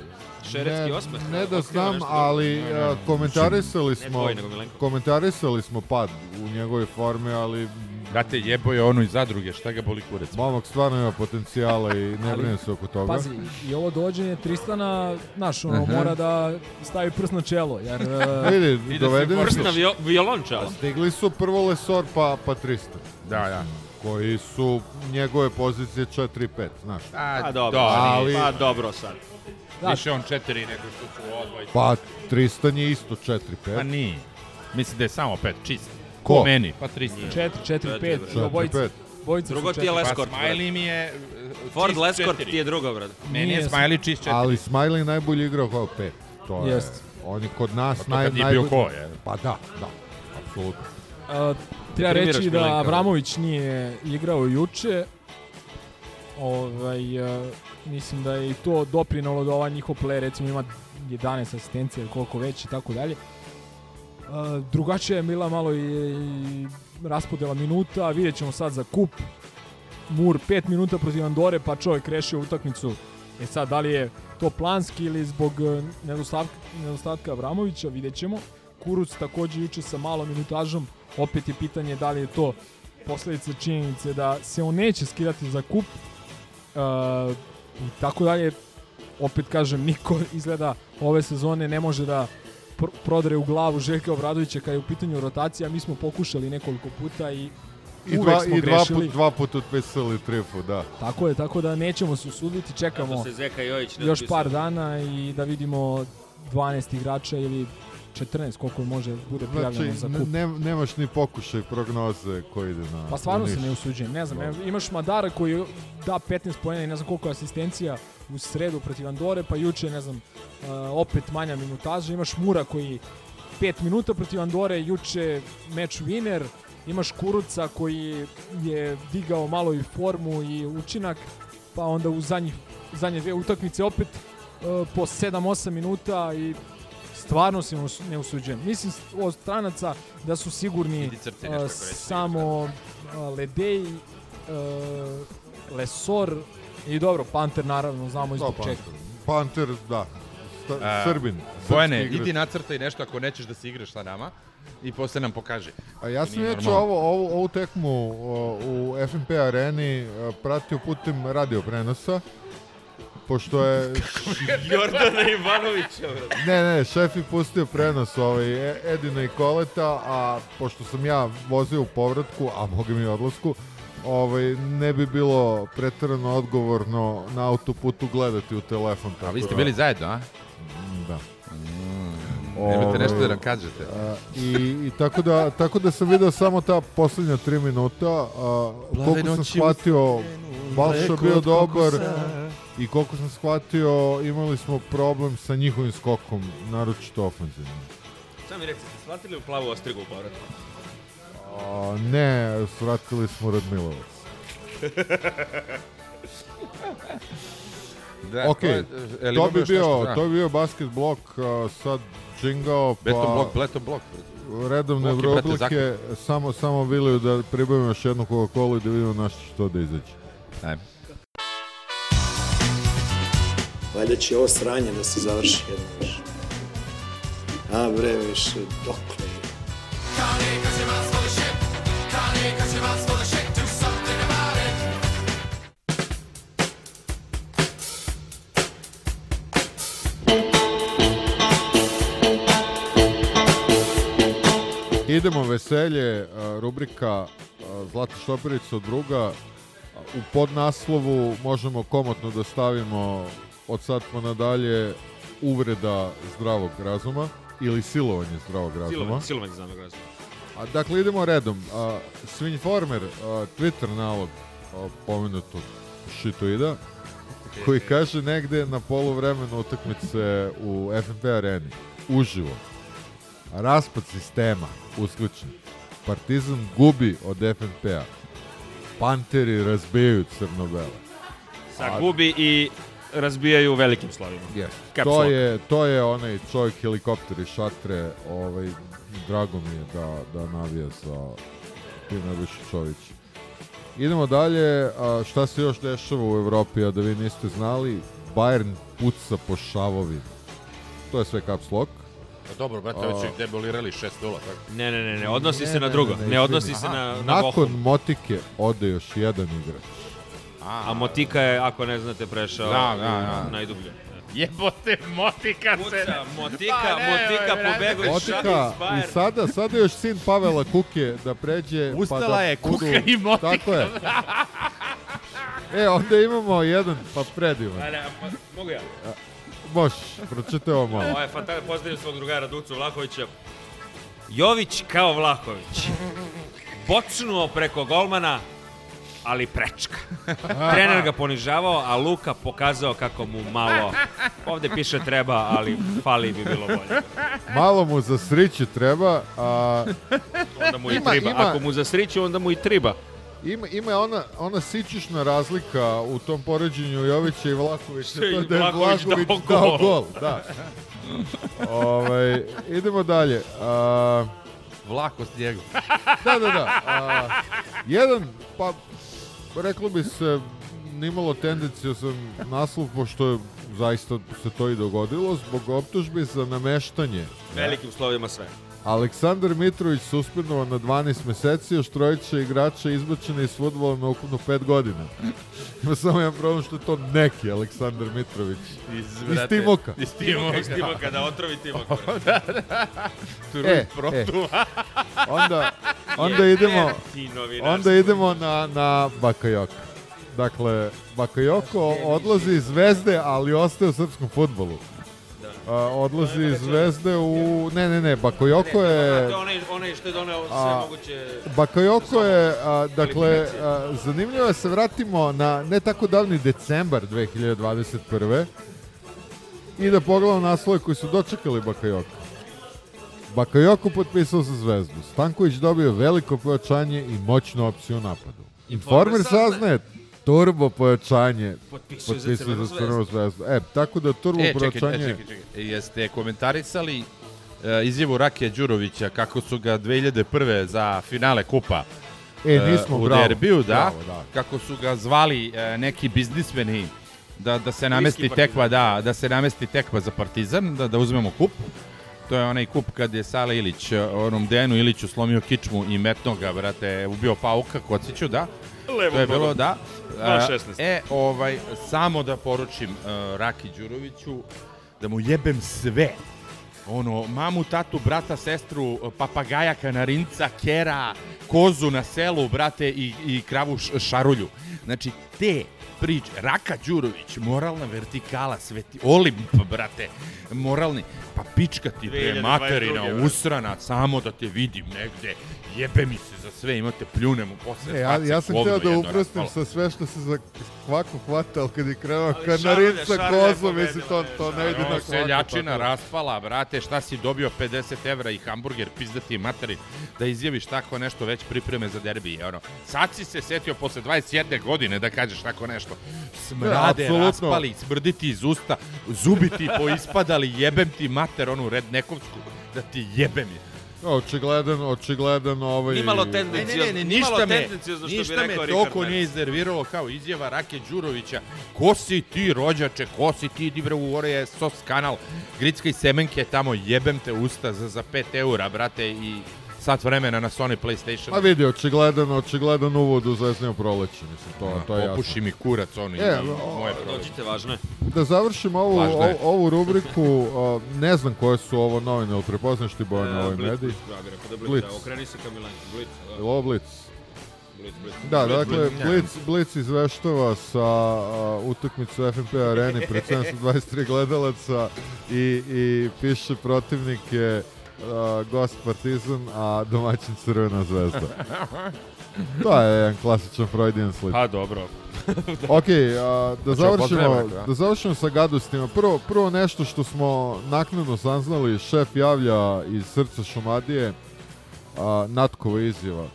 Šeretski osmeh. Ne, da znam, ali ne, ne, e, komentarisali smo tvoj, komentarisali smo pad u njegove forme, ali Brate, jebo je ono iz zadruge, šta ga boli kurac? Momak stvarno ima potencijala i ne brinem se oko toga. Pazi, i ovo dođenje Tristana, znaš, ono, Aha. mora da stavi prst na čelo, jer... E, [laughs] Vidi, dovedeni su... Prst na violonča. Stigli su prvo Lesor, pa, pa Tristan. Da, da koji su njegove pozicije 4-5, znaš. A, a pa dobro, ali, pa dobro sad. Da. Više on 4 nego što su odvojni. Pa 300 je isto 4-5. Pa nije. Mislim da je samo 5, čist. Ko? U meni. Pa 300. 4, 4, 5, 4, 5. Bojica drugo ti je Leskort. Pa Smiley mi je... E, Ford Leskort ti je drugo, brad. Meni je Smiley čist 4. Ali Smiley najbolji igrao kao 5. To je... Jest. On je kod nas pa naj... Pa to kad naj, je bio ko, je? Pa da, da. Apsolutno. Uh, Treba reći da Abramović nije igrao juče. Ovaj, e, mislim da je i to doprinalo da ovaj njihov player recimo ima 11 asistencija ili koliko već i tako dalje. E, drugačija je bila malo i, i raspodela minuta, vidjet ćemo sad za kup. Mur 5 minuta protiv Andore, pa čovjek rešio utakmicu. E sad, da li je to planski ili zbog e, nedostatka, nedostatka Abramovića, vidjet ćemo. Kuruc takođe juče sa malom minutažom, opet je pitanje da li je to posledica činjenice da se on neće skidati za kup uh, i tako dalje opet kažem niko izgleda ove sezone ne može da pr prodre u glavu Željka Obradovića kada je u pitanju rotacija mi smo pokušali nekoliko puta i I dva, smo i dva, put, dva puta otpisali trefu, da. Tako je, tako da nećemo se usuditi, čekamo se Zeka Jojić još par dana i da vidimo 12 igrača ili 14 koliko može bude znači, prijavljeno znači, za kup. Ne, nemaš ni pokušaj prognoze koji ide na... Pa stvarno se ne usuđujem, ne znam, no. imaš Madara koji da 15 pojena i ne znam koliko asistencija u sredu protiv Andore, pa juče, ne znam, eh, opet manja minutaža, imaš Mura koji 5 minuta protiv Andore, juče meč winner, imaš Kuruca koji je digao malo i formu i učinak, pa onda u zadnjih, zadnje dve utakmice opet eh, po 7-8 minuta i stvarno si ne usuđujem. Mislim od stranaca da su sigurni uh, samo uh, Ledej, uh, Lesor i dobro, Panter naravno, znamo iz početka. Panter. da. Sta, A, Srbin. Bojane, idi nacrtaj nešto ako nećeš da se igraš sa nama i posle nam pokaže. A ja sam već ovo, ovu, ovu tekmu o, u FNP areni pratio putem radio prenosa pošto je... [laughs] Jordana Ivanovića, brate. Ne, ne, šef je pustio prenos ovaj, e, Edina i Koleta, a pošto sam ja vozio u povratku, a mogu mi odlasku, ovaj, ne bi bilo pretarano odgovorno na autoputu gledati u telefon. Tako a vi ste da- bili zajedno, a? Mm, da. Mm, Nemate nešto ovaj, da nam kažete. A, i, i tako, da, tako da sam video samo ta poslednja tri minuta. A, koliko sam shvatio, Balša bio dobar, i koliko sam shvatio imali smo problem sa njihovim skokom, naročito ofenzivnim. Šta mi recite, ste shvatili u plavu ostrigu u povratu? A, ne, svratili smo Radmilovac. da, ok, to, je, to, bi bio, da? to bi bio basket blok, a, sad džingao, pa... Beton blok, beton blok. Redovne vrobljike, samo, samo viliju da pribavimo još jednu Coca-Cola i da vidimo naš što da izađe. Ajme valjda će ovo sranje da se završi jedno više. A bre, više, dokle je. Idemo veselje, rubrika Zlata Štoperica od druga. U podnaslovu možemo komotno da stavimo od sad pa nadalje uvreda zdravog razuma ili silovanje zdravog razuma. Silovanje, silovanje zdravog razuma. A, dakle, idemo redom. A, Swinformer, a, Twitter nalog a, pomenutog šitoida, koji kaže negde na polu vremena utakmice u FNP areni, uživo, raspad sistema, usključen, Partizan gubi od FNP-a, Panteri razbijaju crno-bele. Sa gubi i razbijaju velikim slavima. Yes. Caps to, lock. je, to je onaj čovjek helikopter i šatre, ovaj, drago mi je da, da navija za Tina Vušićović. Idemo dalje, a šta se još dešava u Evropi, a da vi niste znali, Bayern puca po šavovima. To je sve caps lock. Pa dobro, brate, već su ih debolirali 6 0 tako. Ne, ne, ne, ne, odnosi ne, se na drugo. Ne, ne, ne, ne odnosi se na, na Nakon Bohum. Motike ode još jedan igrač. A, Motika je, ako ne znate, prešao da, da, da. najdublje. Jebote, motika se... Kuca, pa, motika, pa, ne, motika, pobegli motika, i sada, sada još sin Pavela Kuke da pređe... Ustala pa da je Kuka i motika. Tako je. [laughs] E, onda imamo jedan, pa predivan. Ale, pa, mogu ja? Boš, pročitaj ovo malo. Ovo je fantastik, pozdravim svog drugara Ducu Vlahovića. Jović kao Vlahović. [laughs] Bocnuo preko golmana, ali prečka. Trener ga ponižavao, a Luka pokazao kako mu malo, ovde piše treba, ali fali bi bilo bolje. Malo mu za sriću treba, a... Onda mu ima, i triba. Ima... Ako mu za sriću, onda mu i treba. Ima, ima ona, ona sičišna razlika u tom poređenju Jovića i Vlakovića. To je da je Vlaković dao gol. Dao gol da. Ove, ovaj, idemo dalje. A, Vlako s njegov. Da, da, da. A, jedan, pa Pa reklo bi se, nimalo tendencija sam naslov, pošto je zaista se to i dogodilo, zbog optužbi za nameštanje. Velikim slovima sve. Aleksandar Mitrović suspendovan na 12 meseci, još trojeće igrača izbačene iz futbola na ukupno 5 godina. [laughs] Ima samo jedan problem što je to neki Aleksandar Mitrović. Iz, brate, iz Timoka. Iz Timoka, iz Timoka da otrovi Timoka. [laughs] da, da. da. e, e. [laughs] onda, onda idemo, onda idemo na, na Bakajoka. Dakle, Bakajoko odlazi iz Zvezde, ali ostaje u srpskom futbolu odlazi iz Zvezde u... Ne, ne, ne, Bakojoko je... Onaj, onaj što je doneo sve moguće... Bakojoko je, dakle, zanimljivo je da se vratimo na ne tako davni decembar 2021. I da pogledamo naslove koji su dočekali Bakajoko. Bakajoko potpisao sa Zvezdu. Stanković dobio veliko pojačanje i moćnu opciju napadu. Informer saznaje Turbo pojačanje. Potpisuje za Crvenu zvezdu. E, tako da turbo e, pojačanje... E, čekaj, čekaj. Jeste komentarisali e, izjavu Rakija Đurovića kako su ga 2001. za finale kupa e, nismo, e, u bravo, derbiju, da, bravo, da, kako su ga zvali e, neki biznismeni da, da se namesti tekva, da, da se namesti tekva za Partizan, da, da uzmemo kup. To je onaj kup kad je Sala Ilić, e, onom Dejanu Iliću slomio kičmu i metnoga, brate, ubio pauka, kociću, da. Levo to je bilo, da. A, e, ovaj, samo da poručim uh, Raki Đuroviću da mu jebem sve. Ono, mamu, tatu, brata, sestru, papagaja, kanarinca, kera, kozu na selu, brate, i, i kravu šarulju. Znači, te prič, Raka Đurović, moralna vertikala, sveti, olimp, brate, moralni, pa pička ti bre, materina, usrana, samo da te vidim negde, jebe mi se za sve, imate pljunem u posle. E, ja, ja sam htio da uprostim sa sve što se za kvaku hvata, kad je krenuo kanarica kozu, mislim, to, to ne ide na kvaku. Seljačina da. raspala, brate, šta si dobio 50 evra i hamburger, pizdati materin, da izjaviš tako nešto već pripreme za derbi. Ono. Sad si se setio posle 21 godine da kažeš tako nešto. Smrade, da, raspali, ti iz usta, zubi zubiti poispadali, jebem ti mater, onu rednekovsku, da ti jebem je. Očigledan, očigledan ovaj... Nimalo tendencijozno. Ne, ne, ne, ništa me, ništa me toliko nije iznerviralo kao izjava Rake Đurovića. Ko si ti rođače, ko si ti divre u ore sos kanal. Gritska semenke tamo jebem te usta za, za 5 eura, brate, i sat vremena na Sony PlayStation. Pa vidi, očigledan, očigledan uvod u Zvezdnje proleće, mislim, to, A, da, to je Opuši mi kurac, oni, e, o, moje proleće. Dođite, važno je. Da završim ovu, o, ovu rubriku, a, [laughs] ne znam koje su ovo novine, ali prepoznaš ti boje na ovoj Blitz, mediji? Blitz, Blitz, da, Blitz, Blitz. okreni se ka Milenku, Blitz. Da. Ovo Blitz. Da, dakle, Blitz, dakle, Blitz, Blitz, izveštava sa a, utakmicu FNP Areni pred 723 [laughs] gledalaca i, i piše protivnike uh, gost Partizan, a domaćin Crvena zvezda. to je jedan klasičan Freudian slip. Pa dobro. [laughs] ok, a, uh, da, znači, završimo, da završimo sa gadostima. Prvo, prvo nešto što smo naknadno saznali, šef javlja iz srca Šumadije, a, Natkova izjava.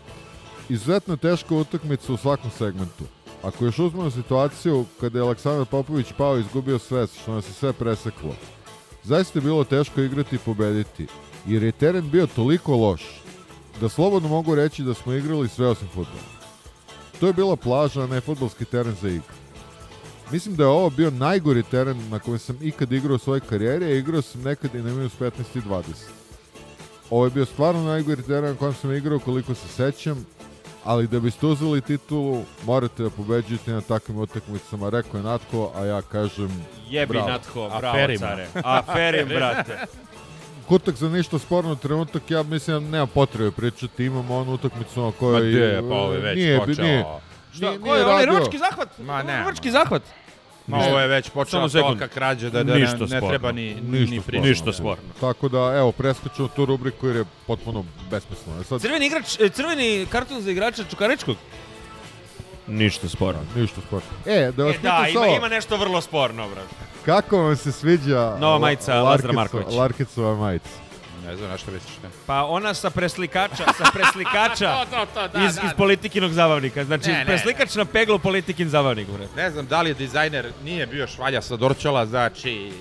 Izuzetno teška utakmica u svakom segmentu. Ako još uzmemo situaciju kada je Aleksandar Popović pao i izgubio svest, što nas je sve preseklo, zaista je bilo teško igrati i pobediti jer je teren bio toliko loš da slobodno mogu reći da smo igrali sve osim futbola. To je bila plaža, a ne futbolski teren za igru. Mislim da je ovo bio najgori teren na kojem sam ikad igrao u svojoj karijeri, a igrao sam nekad i na minus 15 i 20. Ovo je bio stvarno najgori teren na kojem sam igrao koliko se sećam, ali da biste uzeli titulu, morate da pobeđujete na takvim utakmicama, rekao je Natko, a ja kažem Jebi bravo. Natko, bravo Aferim. care. Aferim, brate. [laughs] kutak za ništa sporno trenutak, ja mislim da nema potrebe pričati, imamo onu utakmicu na kojoj... Ma gde, pa ovo ovaj je već nije, počeo. Nije, Šta, nije, ko je, onaj ručki zahvat? Ma ne. Ručki zahvat. Ma ovo je već počela tolika krađa da, da ništa ne, ne treba ni, ništa ni pričati. Ništa sporno. Tako da, evo, preskočimo tu rubriku jer je potpuno besmisleno. E sad... Crveni, igrač, e, crveni karton za igrača Čukaričkog? Ništa sporno. Ništa sporno. E, da vas e, da, ima, ima nešto vrlo sporno, brate. Kako vam se sviđa Nova majica Lazara Larkico- Markovića. Larkicova majica? Ne znam na što misliš. Ne. Pa ona sa preslikača, sa preslikača [laughs] To, to, to, da, iz, da, iz da. politikinog zabavnika. Znači, Ne, ne, preslikač na peglu politikin zabavnik. Ne znam da li je dizajner, nije bio švalja sa Dorčola, znači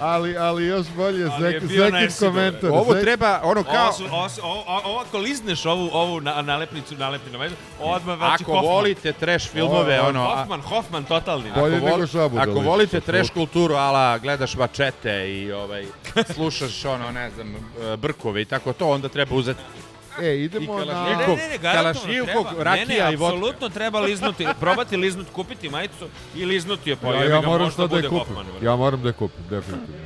Ali, ali još bolje, ali zek, zekin komentar. Ovo zek... treba, ono kao... Ovo, su, ovo, su, ovo, ovo ako lizneš ovu, ovu na, nalepnicu, nalepninu, odmah znači Ako Hoffman. volite trash filmove, o, ono... Hoffman, Hoffman, totalni. Bolje ako, nego šabu, ako volite trash kulturu, ala gledaš bačete i ovaj, slušaš ono, ne znam, e, brkove i tako to, onda treba uzeti E, idemo I na... Ne, ne, ne, kalašnjivkov, rakija ne, ne, apsolutno treba liznuti, probati liznut, kupiti majicu i liznuti je pa ja, ja moram što da je kupim. ja moram da je kupim, definitivno.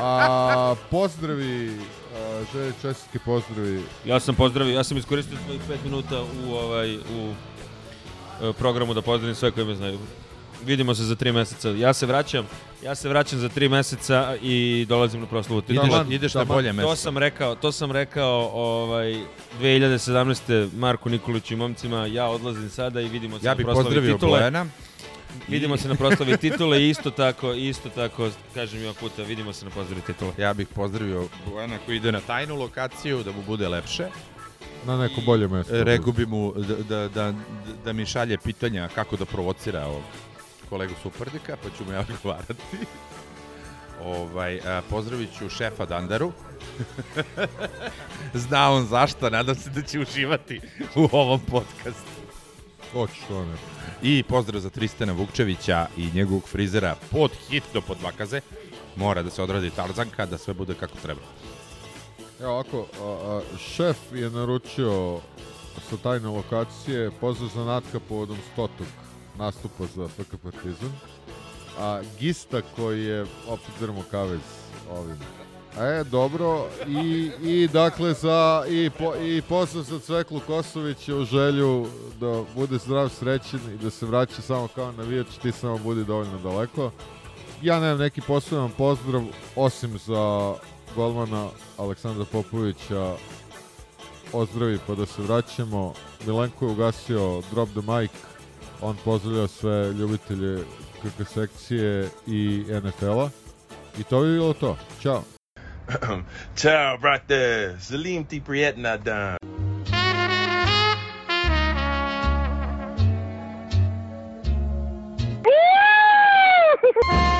A, pozdravi, a, želje čestitke pozdravi. Ja sam pozdravio, ja sam iskoristio svojih 5 minuta u, ovaj, u e, programu da pozdravim sve koji me znaju. Vidimo se za tri meseca. Ja se vraćam, ja se vraćam za tri meseca i dolazim na proslavu. Ti ideš, ideš doman. na bolje mesto. To sam rekao, to sam rekao ovaj, 2017. Marku Nikoliću i momcima, ja odlazim sada i vidimo se ja na proslavi titule. Ja bih pozdravio Bojana. Vidimo se na proslavi titule i isto tako, isto tako, kažem ja puta, vidimo se na pozdravi titule. Ja bih pozdravio Bojana koji ide na tajnu lokaciju, da mu bude lepše. Na neko bolje mesto. Rekao bi mu da, da, da, da mi šalje pitanja kako da provocira ovog kolegu Suprdika, pa ću mu ja odgovarati. Ovaj, a, pozdravit ću šefa Dandaru. [laughs] Zna on zašto, nadam se da će uživati u ovom podcastu. Hoće što ne. I pozdrav za Tristana Vukčevića i njegovog frizera pod hitno pod vakaze. Mora da se odradi Tarzanka, da sve bude kako treba. Evo ako, a, a, šef je naručio sa tajne lokacije pozdrav za Natka povodom stotog nastupa za FK Partizan. A Gista koji je opet Drmo Kavez ovim. E, dobro, i, i dakle za, i, po, i posao sa Cveklu Kosovića u želju da bude zdrav, srećen i da se vraća samo kao navijač, ti samo budi dovoljno daleko. Ja nemam neki poseban pozdrav, osim za golmana Aleksandra Popovića ozdravi pa da se vraćamo. Milenko je ugasio drop the mic On pozdravlja sve ljubitelje KK sekcije i NFL-a. I to bi bilo to. Ćao. [clears throat] Ćao, brate. Zalim ti prijetna dan. Woo! [laughs]